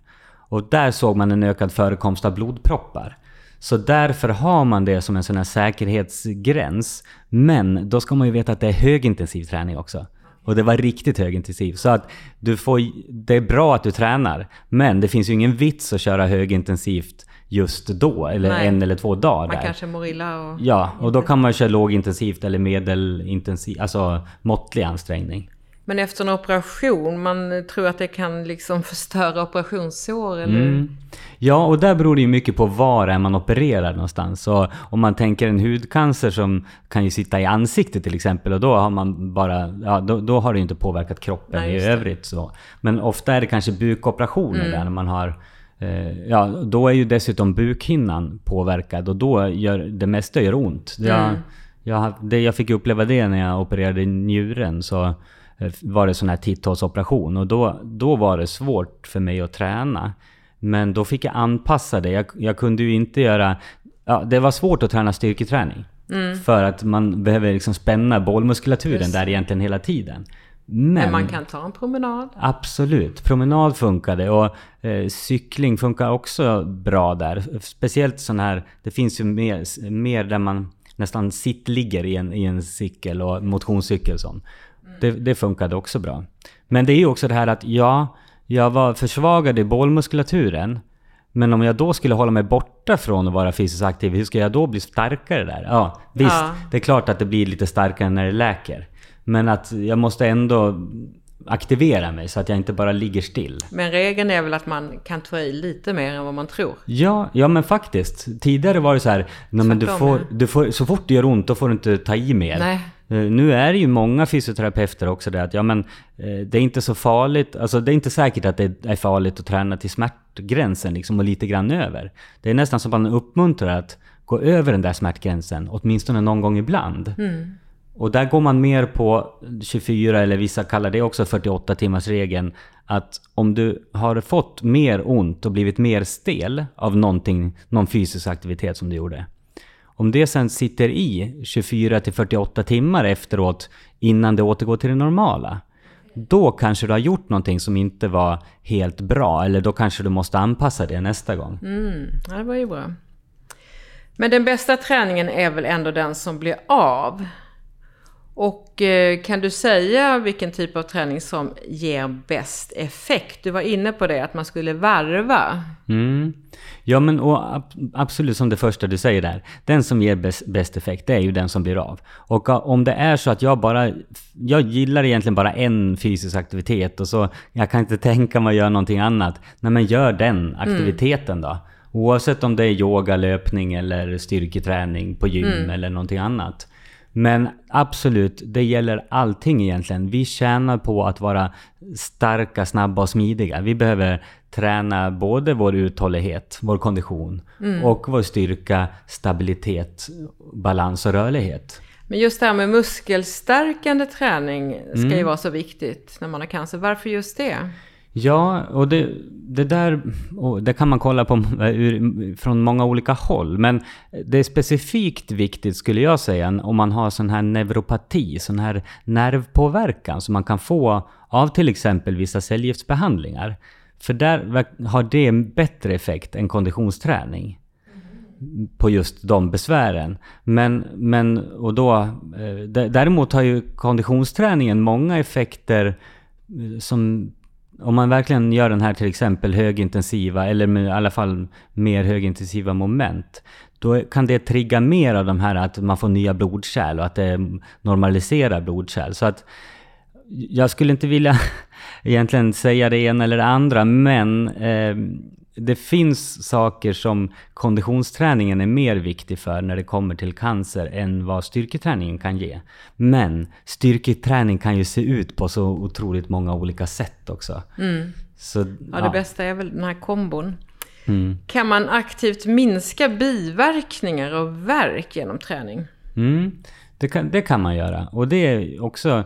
Och där såg man en ökad förekomst av blodproppar. Så därför har man det som en sån här säkerhetsgräns. Men då ska man ju veta att det är högintensiv träning också. Och det var riktigt högintensiv. Så att du får, det är bra att du tränar. Men det finns ju ingen vits att köra högintensivt just då, eller Nej. en eller två dagar. Man där. kanske mår illa och... Ja, och då kan man köra lågintensivt eller medelintensivt, alltså måttlig ansträngning. Men efter en operation, man tror att det kan liksom *laughs* förstöra operationssår eller? Mm. Ja, och där beror det ju mycket på var är man opererar någonstans. Och om man tänker en hudcancer som kan ju sitta i ansiktet till exempel och då har man bara, ja då, då har det ju inte påverkat kroppen Nej, i övrigt. Så. Men ofta är det kanske bukoperationer mm. där när man har eh, Ja, då är ju dessutom bukhinnan påverkad och då gör det mesta gör ont. Jag, mm. jag, det, jag fick uppleva det när jag opererade njuren. Så var det sån här titthålsoperation och då, då var det svårt för mig att träna. Men då fick jag anpassa det. Jag, jag kunde ju inte göra... Ja, det var svårt att träna styrketräning. Mm. För att man behöver liksom spänna bålmuskulaturen Just. där egentligen hela tiden. Men, Men, man kan ta en promenad? Absolut. Promenad funkade och eh, cykling funkar också bra där. Speciellt sån här, det finns ju mer, mer där man nästan sittligger i en, i en cykel och motionscykel och sånt. Det, det funkade också bra. Men det är ju också det här att ja, jag var försvagad i bålmuskulaturen. Men om jag då skulle hålla mig borta från att vara fysiskt aktiv, hur ska jag då bli starkare där? Ja, visst, ja. det är klart att det blir lite starkare när det läker. Men att jag måste ändå aktivera mig så att jag inte bara ligger still. Men regeln är väl att man kan ta i lite mer än vad man tror? Ja, ja men faktiskt. Tidigare var det så här, nej, men du får, du får, så fort det gör ont då får du inte ta i mer. Nej. Eh, Nu är det ju många fysioterapeuter också det att ja men eh, det är inte så farligt, alltså det är inte säkert att det är farligt att träna till smärtgränsen liksom och lite grann över. Det är nästan som att man uppmuntrar att gå över den där smärtgränsen, åtminstone någon gång ibland. Och där går man mer på 24 eller vissa kallar det också 48 timmars regeln att om du har fått mer ont och blivit mer stel av någonting, någon fysisk aktivitet som du gjorde. Om det sen sitter i 24 till 48 timmar efteråt innan det återgår till det normala. Då kanske du har gjort någonting som inte var helt bra eller då kanske du måste anpassa det nästa gång. Mm, det var ju bra. Men den bästa träningen är väl ändå den som blir av? Och eh, kan du säga vilken typ av träning som ger bäst effekt? Du var inne på det, att man skulle varva. Mm. Ja men absolut som det första du säger där. Den som ger bäst, bäst effekt det är ju den som blir av. Och om det är så att jag bara... Jag gillar egentligen bara en fysisk aktivitet och så jag kan inte *laughs* tänka mig att göra någonting annat. Nej men gör den aktiviteten då. Oavsett om det är yoga, löpning eller styrketräning på gym eller någonting annat. Men absolut, det gäller allting egentligen. Vi tjänar på att vara starka, snabba och smidiga. Vi behöver träna både vår uthållighet, vår kondition och vår styrka, stabilitet, balans och rörlighet. Men just det här med muskelstärkande träning ska ju vara så viktigt när man har cancer. Varför just det? Ja, och det, det där och det kan man kolla på *laughs* ur, från många olika håll. Men det är specifikt viktigt skulle jag säga om man har sån här neuropati, sån här nervpåverkan som man kan få av till exempel vissa cellgiftsbehandlingar. För där har det en bättre effekt än konditionsträning på just de besvären. Men, men och då, eh, däremot har ju konditionsträningen många effekter eh, som om man verkligen gör den här till exempel högintensiva eller med i alla fall mer högintensiva moment. Då kan det trigga mer av de här att man får nya blodkärl och att det normaliserar blodkärl. Så att jag skulle inte vilja *laughs* egentligen säga det ena eller det andra, men eh, det finns saker som konditionsträningen är mer viktig för när det kommer till cancer än vad styrketräningen kan ge. Men styrketräning kan ju se ut på så otroligt många olika sätt också. Så, Ja, det bästa är väl den här kombon. Mm. Kan man aktivt minska biverkningar och värk genom träning? Mm, det, kan, det kan man göra. Och det är också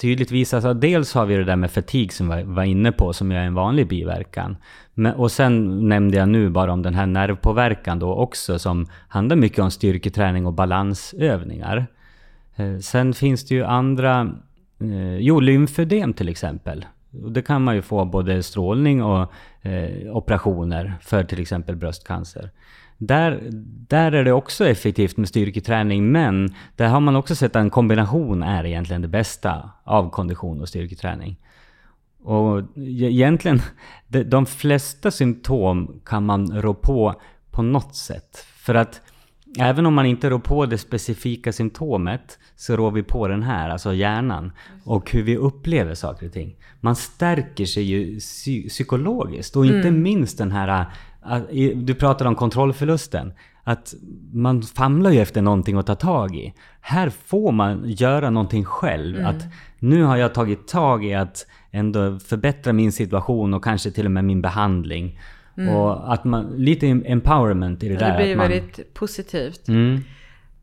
tydligt visat att dels har vi det där med fatig som vi var inne på, som är en vanlig biverkan. Men, och sen nämnde jag nu bara om den här nervpåverkan då också, som handlar mycket om styrketräning och balansövningar. Eh, sen finns det ju andra, eh, jo lymfödem till exempel. Och det kan man ju få både strålning och eh, operationer för till exempel bröstcancer. Där, där är det också effektivt med styrketräning, men där har man också sett att en kombination är egentligen det bästa av kondition och styrketräning. Och e-, egentligen, de, de flesta symptom kan man rå på på något sätt. För att även om man inte rår på det specifika symptomet så rår vi på den här, alltså hjärnan. Och hur vi upplever saker och ting. Man stärker sig ju psy- psykologiskt och inte minst den här, äh, i- du pratade om kontrollförlusten. Att man famlar ju efter någonting att ta tag i. Här får man göra någonting själv. Att nu har jag tagit tag i att ändå förbättra min situation och kanske till och med min behandling. Och att man, lite empowerment i det där. Det blir man, väldigt positivt. Mm.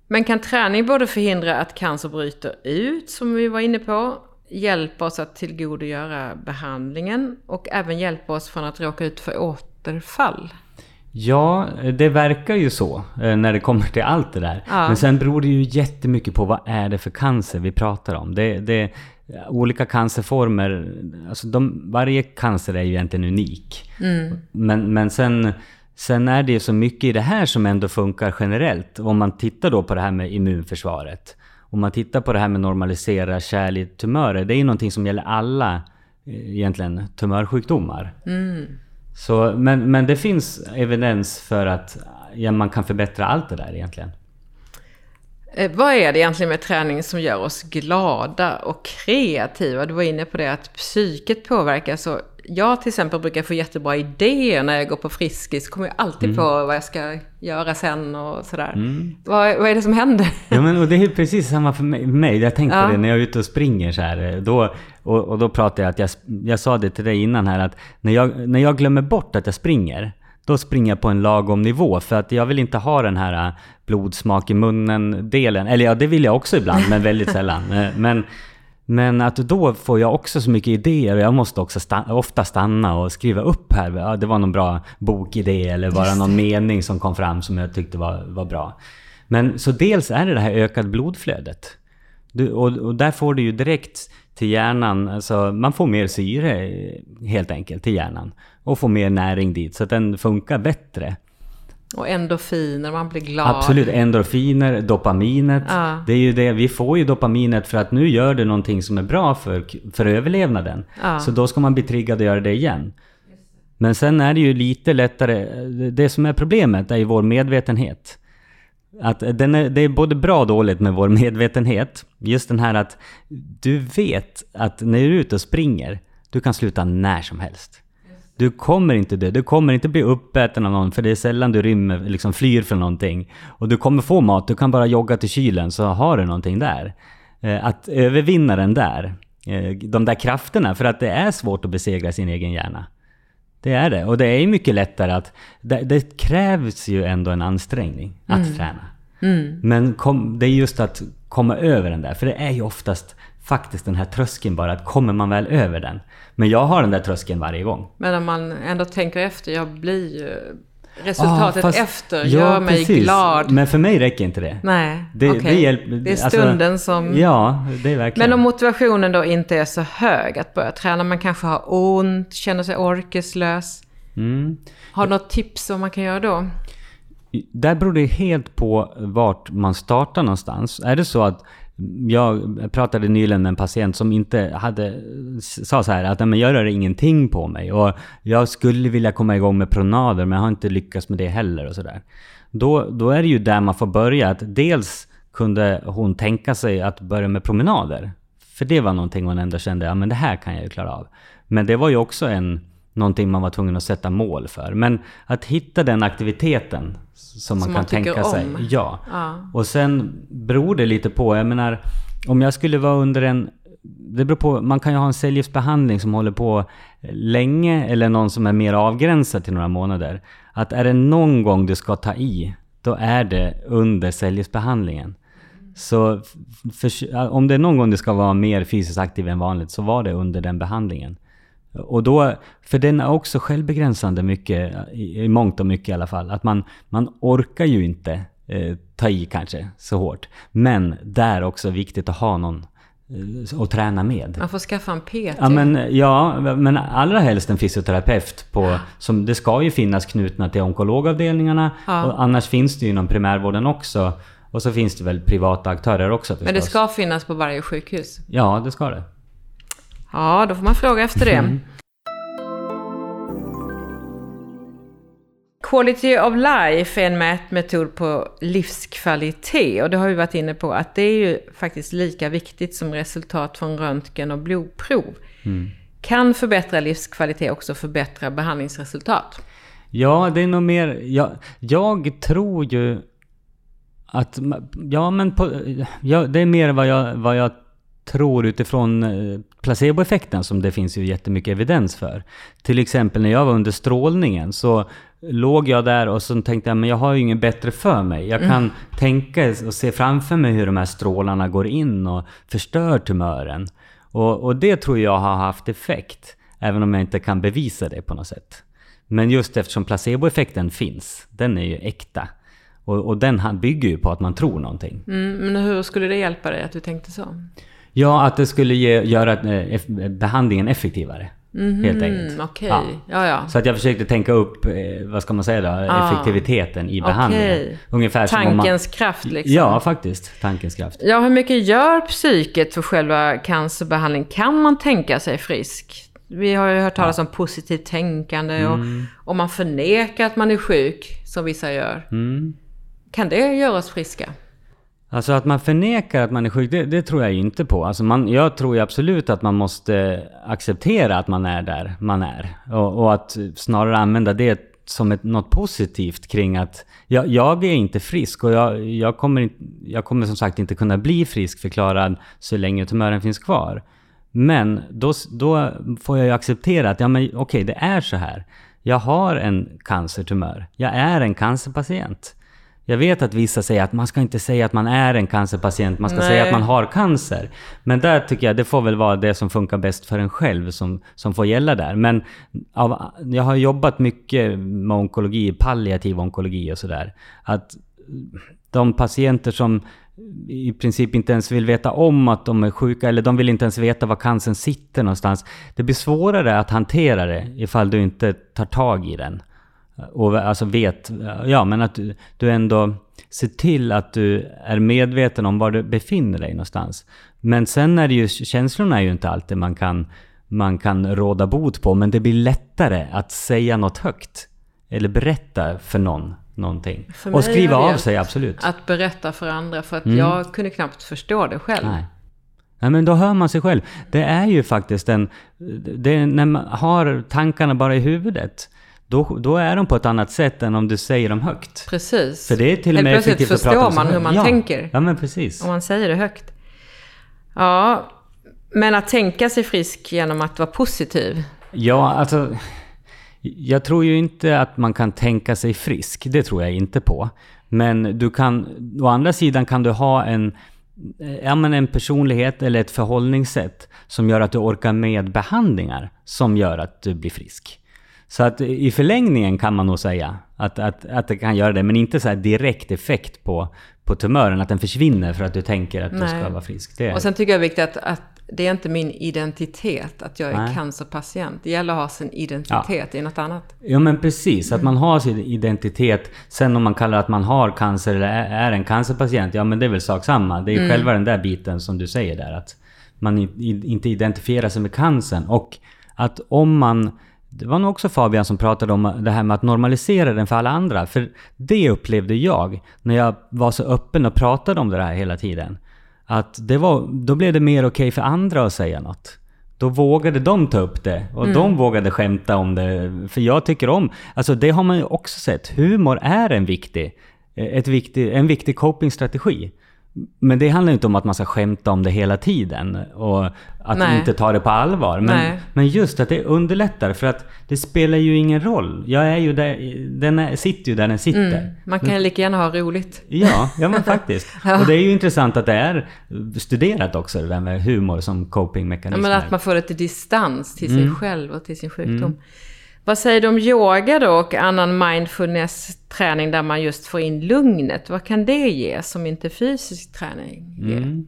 Men kan träning både förhindra att cancer bryter ut, som vi var inne på, hjälpa oss att tillgodogöra behandlingen och även hjälpa oss från att råka ut för återfall? Ja, det verkar ju så eh, när det kommer till allt det där. Ja. Men sen beror det ju jättemycket på vad är det för cancer vi pratar om. Det, det, olika cancerformer, alltså de, varje cancer är ju egentligen unik. Men, men sen, sen är det ju så mycket i det här som ändå funkar generellt. Om man tittar då på det här med immunförsvaret. Om man tittar på det här med normalisera kärl i tumörer. Det är ju någonting som gäller alla eh, egentligen tumörsjukdomar. Så, men, men det finns evidens för att ja, man kan förbättra allt det där egentligen. Eh, vad är det egentligen med träning som gör oss glada och kreativa? Du var inne på det att psyket påverkas. Så jag till exempel brukar få jättebra idéer när jag går på Friskis. kommer jag alltid på vad jag ska göra sen och sådär. Vad, vad är det som händer? *laughs* Ja, men och det är precis samma för mig. Jag tänkte Ja. det när jag är ute och springer så här. eh, Då, och, och då pratar jag att jag, jag sa det till dig innan här att när jag, när jag glömmer bort att jag springer, då springer jag på en lagom nivå. För att jag vill inte ha den här eh, blodsmak i munnen-delen. Eller ja, det vill jag också ibland, men väldigt sällan. Eh, Men, men att då får jag också så mycket idéer och jag måste också stanna, ofta stanna och skriva upp här. Ja, det var någon bra bokidé eller bara någon mening som kom fram som jag tyckte var, var bra. Men så dels är det det här ökade blodflödet. Du, och, och där får du ju direkt till hjärnan, alltså man får mer syre helt enkelt till hjärnan. Och får mer näring dit så att den funkar bättre. Och endorfiner, man blir glad. Absolut, endorfiner, dopaminet. Ja. Det är ju det, vi får ju dopaminet för att nu gör det någonting som är bra för, för överlevnaden. Ja. Så då ska man bli triggad att göra det igen. Men sen är det ju lite lättare, det som är problemet är ju vår medvetenhet. Att den är, det är både bra och dåligt med vår medvetenhet. Just den här att du vet att när du är ute och springer, du kan sluta när som helst. Du kommer inte dö, du kommer inte bli uppäten av någon för det är sällan du rymmer, liksom flyr från någonting. Och du kommer få mat, du kan bara jogga till kylen så har du någonting där. Eh, att övervinna den där, eh, de där krafterna, för att det är svårt att besegra sin egen hjärna. Det är det. Och det är ju mycket lättare att... Det, det krävs ju ändå en ansträngning att träna. Men kom, det är just att komma över den där. För det är ju oftast faktiskt den här tröskeln bara, att kommer man väl över den. Men jag har den där tröskeln varje gång. Men om man ändå tänker efter, jag blir ju... Resultatet Ah, fast- efter ja, gör mig precis. glad. Men för mig räcker inte det. Nej, Det, okej. det hjälper... Det är alltså- stunden som... Ja, det är verkligen... Men om motivationen då inte är så hög att börja träna, man kanske har ont, känner sig orkeslös. Mm. Har du något tips vad man kan göra då? Där beror det helt på vart man startar någonstans. Är det så att jag pratade nyligen med en patient som inte hade, sa så här att men jag rör ingenting på mig och jag skulle vilja komma igång med promenader men jag har inte lyckats med det heller och sådär. Då, då är det ju där man får börja. Att dels kunde hon tänka sig att börja med promenader. För det var någonting hon ändå kände, ja men det här kan jag ju klara av. Men det var ju också en, någonting man var tvungen att sätta mål för. Men att hitta den aktiviteten som man Som kan man tänka sig. om. Ja. Ja. Och sen beror det lite på, jag menar, om jag skulle vara under en... Det beror på, man kan ju ha en cellgiftsbehandling som håller på länge eller någon som är mer avgränsad till några månader. Att är det någon gång du ska ta i, då är det under cellgiftsbehandlingen. Så för, om det är någon gång du ska vara mer fysiskt aktiv än vanligt så var det under den behandlingen. Och då, för den är också självbegränsande mycket, i, mångt och mycket i alla fall. Att man, man orkar ju inte eh, ta i kanske så hårt. Men där också viktigt att ha någon eh, att träna med. Man får skaffa en PT. Ja men, ja, men allra helst en fysioterapeut på, som det ska ju finnas knutna till onkologavdelningarna. Ja. Och annars finns det ju inom primärvården också. Och så finns det väl privata aktörer också förstås. Men det ska finnas på varje sjukhus. Ja, det ska det. Ja, då får man fråga efter det. Mm. Quality of life är en mätmetod på livskvalitet och det har vi varit inne på att det är ju faktiskt lika viktigt som resultat från röntgen och blodprov. Mm. Kan förbättra livskvalitet också förbättra behandlingsresultat? Ja, det är nog mer... Jag, jag tror ju att... Ja, men på, ja, det är mer vad jag, vad jag tror utifrån eh, placeboeffekten som det finns ju jättemycket evidens för. Till exempel när jag var under strålningen så låg jag där och så tänkte jag men jag har ju inget bättre för mig. Jag kan tänka och se framför mig hur de här strålarna går in och förstör tumören. Och, och det tror jag har haft effekt. Även om jag inte kan bevisa det på något sätt. Men just eftersom placeboeffekten finns, den är ju äkta. Och, och den bygger ju på att man tror någonting. Mm, men hur skulle det hjälpa dig att du tänkte så? Ja, att det skulle ge, göra eh, behandlingen effektivare. Helt enkelt. Mm, Okej, Ja. ja ja. Så att jag försökte tänka upp, eh, vad ska man säga då, Ah. effektiviteten i behandlingen. Okej. Ungefär som om man... Tankens kraft liksom. Ja, faktiskt. Tankens kraft. Ja, hur mycket gör psyket för själva cancerbehandling? Kan man tänka sig frisk? Vi har ju hört talas om positivt tänkande och om man förnekar att man är sjuk, som vissa gör. Mm. Kan det göra oss friska? Alltså att man förnekar att man är sjuk, det, det tror jag inte på. Alltså man, jag tror ju absolut att man måste acceptera att man är där man är. Och, och att snarare använda det som ett, något positivt kring att jag, jag är inte frisk och jag, jag, kommer, jag kommer som sagt inte kunna bli frisk förklarad så länge tumören finns kvar. Men då, då får jag ju acceptera att ja, men okej, okay, det är så här. Jag har en cancertumör. Jag är en cancerpatient. Jag vet att vissa säger att man ska inte säga att man är en cancerpatient, man ska Nej. säga att man har cancer. Men där tycker jag det får väl vara det som funkar bäst för en själv som, som får gälla där. Men av, jag har jobbat mycket med onkologi, palliativ onkologi och sådär. Att de patienter som i princip inte ens vill veta om att de är sjuka, eller de vill inte ens veta var cancern sitter någonstans. Det blir svårare att hantera det ifall du inte tar tag i den. Och alltså vet, ja men att du, du ändå ser till att du är medveten om var du befinner dig någonstans. Men sen är det ju, känslorna är ju inte alltid man kan, man kan råda bot på, men det blir lättare att säga något högt. Eller berätta för någon någonting. För och skriva av sig, absolut. Att berätta för andra, för att mm. jag kunde knappt förstå det själv. Nej. Nej, men då hör man sig själv. Det är ju faktiskt en... Det, när man har tankarna bara i huvudet, då, då är de på ett annat sätt än om du säger dem högt. Precis. För det är till och med Helt plötsligt förstår man hur man ja. tänker. Ja, men precis. Om man säger det högt. Ja, men att tänka sig frisk genom att vara positiv. Ja, alltså... Jag tror ju inte att man kan tänka sig frisk. Det tror jag inte på. Men du kan... Å andra sidan kan du ha en... Ja, men en personlighet eller ett förhållningssätt som gör att du orkar med behandlingar som gör att du blir frisk. Så att i förlängningen kan man nog säga att, att, att det kan göra det, men inte så direkt effekt på, på tumören, att den försvinner för att du tänker att Nej. du ska vara frisk. Det är... Och sen tycker jag det är viktigt att, att det är inte min identitet att jag är Nej. cancerpatient. Det gäller att ha sin identitet ja. i något annat. Ja men precis, att man har sin identitet. Sen om man kallar att man har cancer eller är en cancerpatient, ja men det är väl sak samma. Det är mm. själva den där biten som du säger där, att man inte identifierar sig med cancern. Och att om man det var nog också Fabian som pratade om det här med att normalisera den för alla andra. För det upplevde jag när jag var så öppen och pratade om det här hela tiden. Att det var, då blev det mer okej okay för andra att säga något. Då vågade de ta upp det och mm. de vågade skämta om det. För jag tycker om, alltså det har man ju också sett, humor är en viktig, ett viktig, en viktig copingstrategi. Men det handlar inte om att man ska skämta om det hela tiden och att Nej. inte ta det på allvar. Men, men just att det underlättar för att det spelar ju ingen roll. Jag är ju där, den är, sitter ju där den sitter. Mm. Man kan ju lika gärna ha roligt. Ja, ja men faktiskt. *laughs* ja. Och det är ju intressant att det är studerat också, det där med humor som copingmekanism. Ja, men att man får lite distans till sig mm. själv och till sin sjukdom. Mm. Vad säger du om yoga då och annan mindfulness-träning där man just får in lugnet? Vad kan det ge som inte fysisk träning ger? Mm.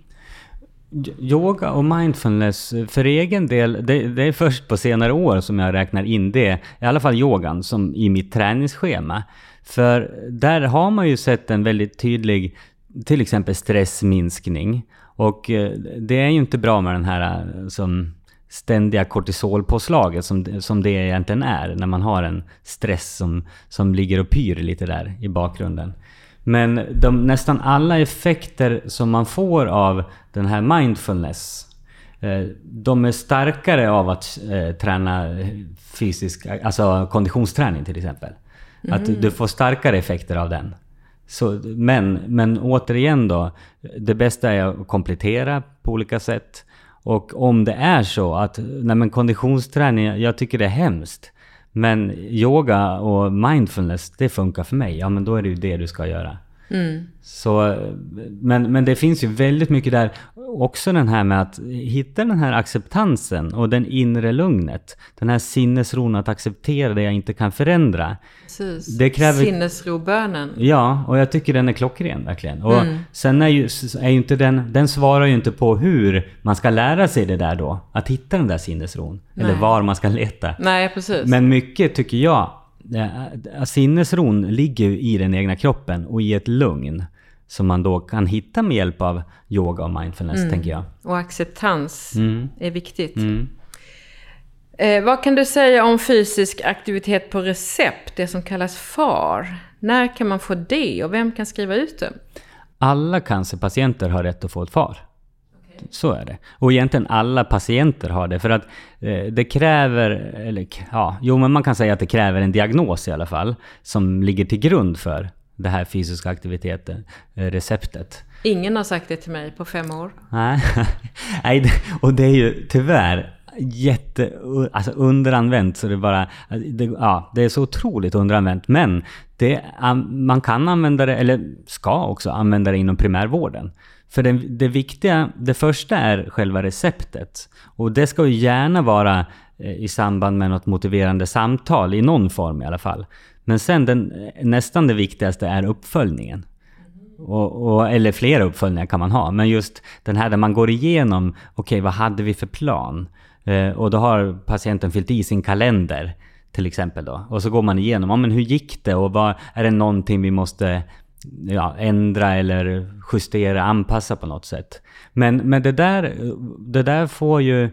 Yoga och mindfulness, för egen del, det, det, är först på senare år som jag räknar in det, i alla fall yogan, som i mitt träningsschema. För där har man ju sett en väldigt tydlig, till exempel stressminskning. Och eh, det är ju inte bra med den här eh, som ständiga kortisolpåslaget som, som det egentligen är när man har en stress som, som ligger och pyr lite där i bakgrunden. Men de, nästan alla effekter som man får av den här mindfulness eh, de är starkare av att eh, träna fysisk, alltså konditionsträning till exempel. Mm. Att du får starkare effekter av den. Så, men, men återigen då, det bästa är att komplettera på olika sätt. Och om det är så att, nej men konditionsträning, jag tycker det är hemskt. Men yoga och mindfulness, det funkar för mig. Ja men då är det ju det du ska göra. Mm. Så, men, men det finns ju väldigt mycket där. Också den här med att hitta den här acceptansen och den inre lugnet. Den här sinnesron att acceptera det jag inte kan förändra. Precis. Det kräver... Sinnesrobönen. Ja, och jag tycker den är klockren verkligen. Och mm. sen är ju, är ju inte den, den svarar ju inte på hur man ska lära sig det där då. Att hitta den där sinnesron. Nej. Eller var man ska leta. Nej, precis. Men mycket tycker jag sinnesron ligger i den egna kroppen och i ett lugn. Som man då kan hitta med hjälp av yoga och mindfulness, mm. tänker jag. Och acceptans mm. är viktigt. Mm. Eh, vad kan du säga om fysisk aktivitet på recept, det som kallas FAR? När kan man få det och vem kan skriva ut det? alla cancerpatienter har rätt att få ett FAR. Så är det. Och egentligen alla patienter har det. För att eh, det kräver, eller ja, jo men man kan säga att det kräver en diagnos i alla fall. Som ligger till grund för det här fysiska aktiviteten, eh, receptet. Ingen har sagt det till mig på fem år. Nej, *laughs* och det är ju tyvärr jätte, alltså underanvänt så det bara, det, ja, det är så otroligt underanvänt. Men det, an- man kan använda det, eller ska också använda det inom primärvården. För det, det viktiga, det första är själva receptet. Och det ska ju gärna vara eh, i samband med något motiverande samtal, i någon form i alla fall. Men sen den, eh, nästan det viktigaste är uppföljningen. Och, och, eller flera uppföljningar kan man ha. Men just den här där man går igenom, okej vad hade vi för plan? Eh, och då har patienten fyllt i sin kalender till exempel då. Och så går man igenom, ja, men hur gick det? Och vad, är det någonting vi måste ja, ändra eller justera, anpassa på något sätt? Men, men det, där, det där får ju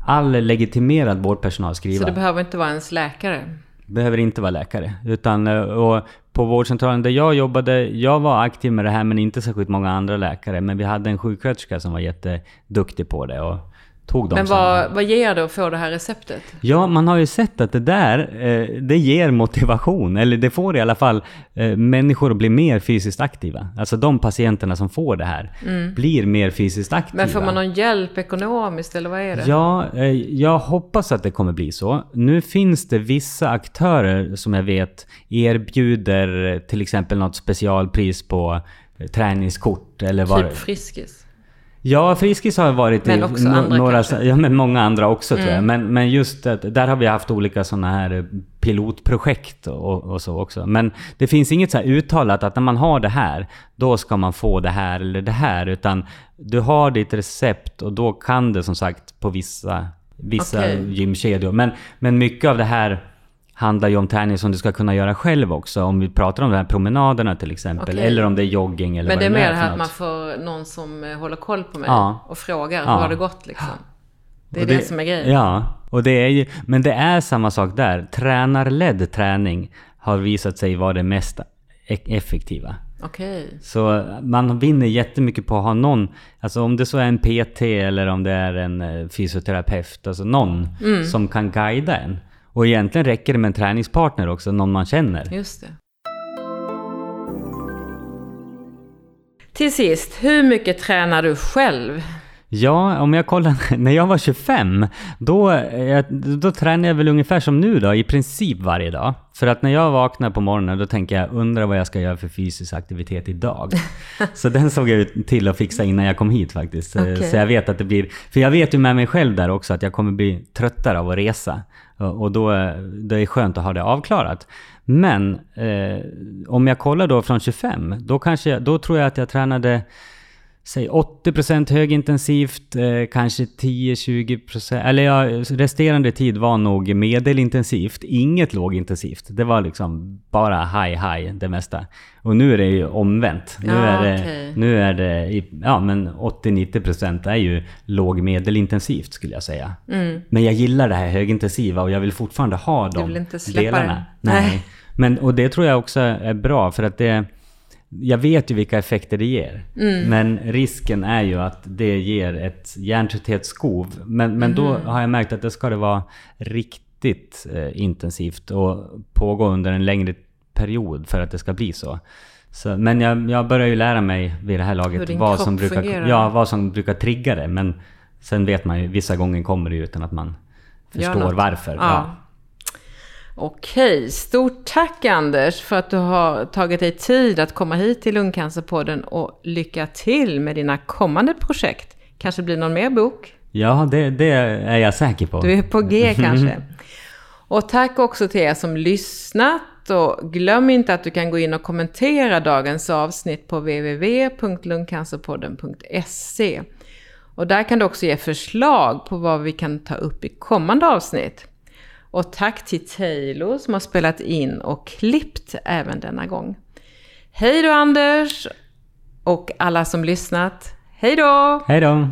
all legitimerad vårdpersonal skriva. Så det behöver inte vara ens läkare. Behöver inte vara läkare. Utan, och på vårdcentralen där jag jobbade, jag var aktiv med det här men inte särskilt många andra läkare. Men vi hade en sjuksköterska som var jätteduktig på det och tog de Men vad, vad ger det att få det här receptet? Ja, man har ju sett att det där, eh, det ger motivation. Eller det får i alla fall eh, människor att bli mer fysiskt aktiva. Alltså de patienterna som får det här blir mer fysiskt aktiva. Mm. Men får man någon hjälp ekonomiskt eller vad är det? Ja, eh, jag hoppas att det kommer bli så. Nu finns det vissa aktörer som jag vet erbjuder eh, till exempel något specialpris på eh, träningskort eller vad Typ Friskis. Ja, Friskis har varit Men i också andra några, kanske? Mm. ja men många andra också tror jag. Men, men just att där har vi haft olika sådana här eh, pilotprojekt och, och så också. Men det finns inget så här uttalat att när man har det här, då ska man få det här eller det här. Utan du har ditt recept och då kan det som sagt på vissa, vissa Okej. gymkedjor. Men, men mycket av det här handlar ju om träning som du ska kunna göra själv också. Om vi pratar om de här promenaderna till exempel. Okej. Eller om det är jogging eller Men vad det är mer det här att man får någon som eh, håller koll på mig Ja. och frågar Ja. hur har det gått liksom. Det är Och det, som är grejen. Ja, och det är ju, men det är samma sak där. Tränarledd träning har visat sig vara det mest e- effektiva. Okej. Så man vinner jättemycket på att ha någon, alltså om det så är en PT eller om det är en eh, fysioterapeut, alltså någon Mm. som kan guida en. Och egentligen räcker det med en träningspartner också, någon man känner. Just det. Till sist, hur mycket tränar du själv? Ja, om jag kollar, *laughs* när jag var 25, då, eh, då tränade jag väl ungefär som nu då, i princip varje dag. För att när jag vaknar på morgonen, då tänker jag, undrar vad jag ska göra för fysisk aktivitet idag. *laughs* Så den såg jag till att fixa innan jag kom hit faktiskt. Eh, Okej. Så jag vet att det blir, för jag vet ju med mig själv där också att jag kommer bli tröttare av att resa. Och då, eh, det är skönt att ha det avklarat. Men eh, om jag kollar då från 25, då, kanske jag, då tror jag att jag tränade Säg 80% högintensivt, eh, kanske 10-20%, eller ja, resterande tid var nog medelintensivt, inget lågintensivt. Det var liksom bara high high det mesta. Och nu är det ju omvänt. Nu Ja, är det, okej. nu är det ja men 80-90% är ju låg medelintensivt skulle jag säga. Men jag gillar det här högintensiva och jag vill fortfarande ha de vill inte släppa delarna. det? Nej. Nej. Men, och det tror jag också är bra för att det jag vet ju vilka effekter det ger. Mm. Men risken är ju att det ger ett hjärntrötthetsskov. Men, men då Mm. har jag märkt att det ska det vara riktigt eh, intensivt och pågå under en längre period för att det ska bli så. så men jag, jag börjar ju lära mig vid det här laget vad som, brukar, fungerar. ja, vad som brukar trigga det. Men sen vet man ju, vissa gånger kommer det ju utan att man förstår varför. Ja. Okej, stort tack Anders för att du har tagit dig tid att komma hit till Lungcancerpodden och lycka till med dina kommande projekt. Kanske blir någon mer bok? ja det, det är jag säker på. Du är på G kanske. Och tack också till er som lyssnat och glöm inte att du kan gå in och kommentera dagens avsnitt på www.lungcancerpodden.se. Och där kan du också ge förslag på vad vi kan ta upp i kommande avsnitt. Och tack till Taylor som har spelat in och klippt även denna gång. Hej då Anders! Och alla som lyssnat, hej då! Hej då!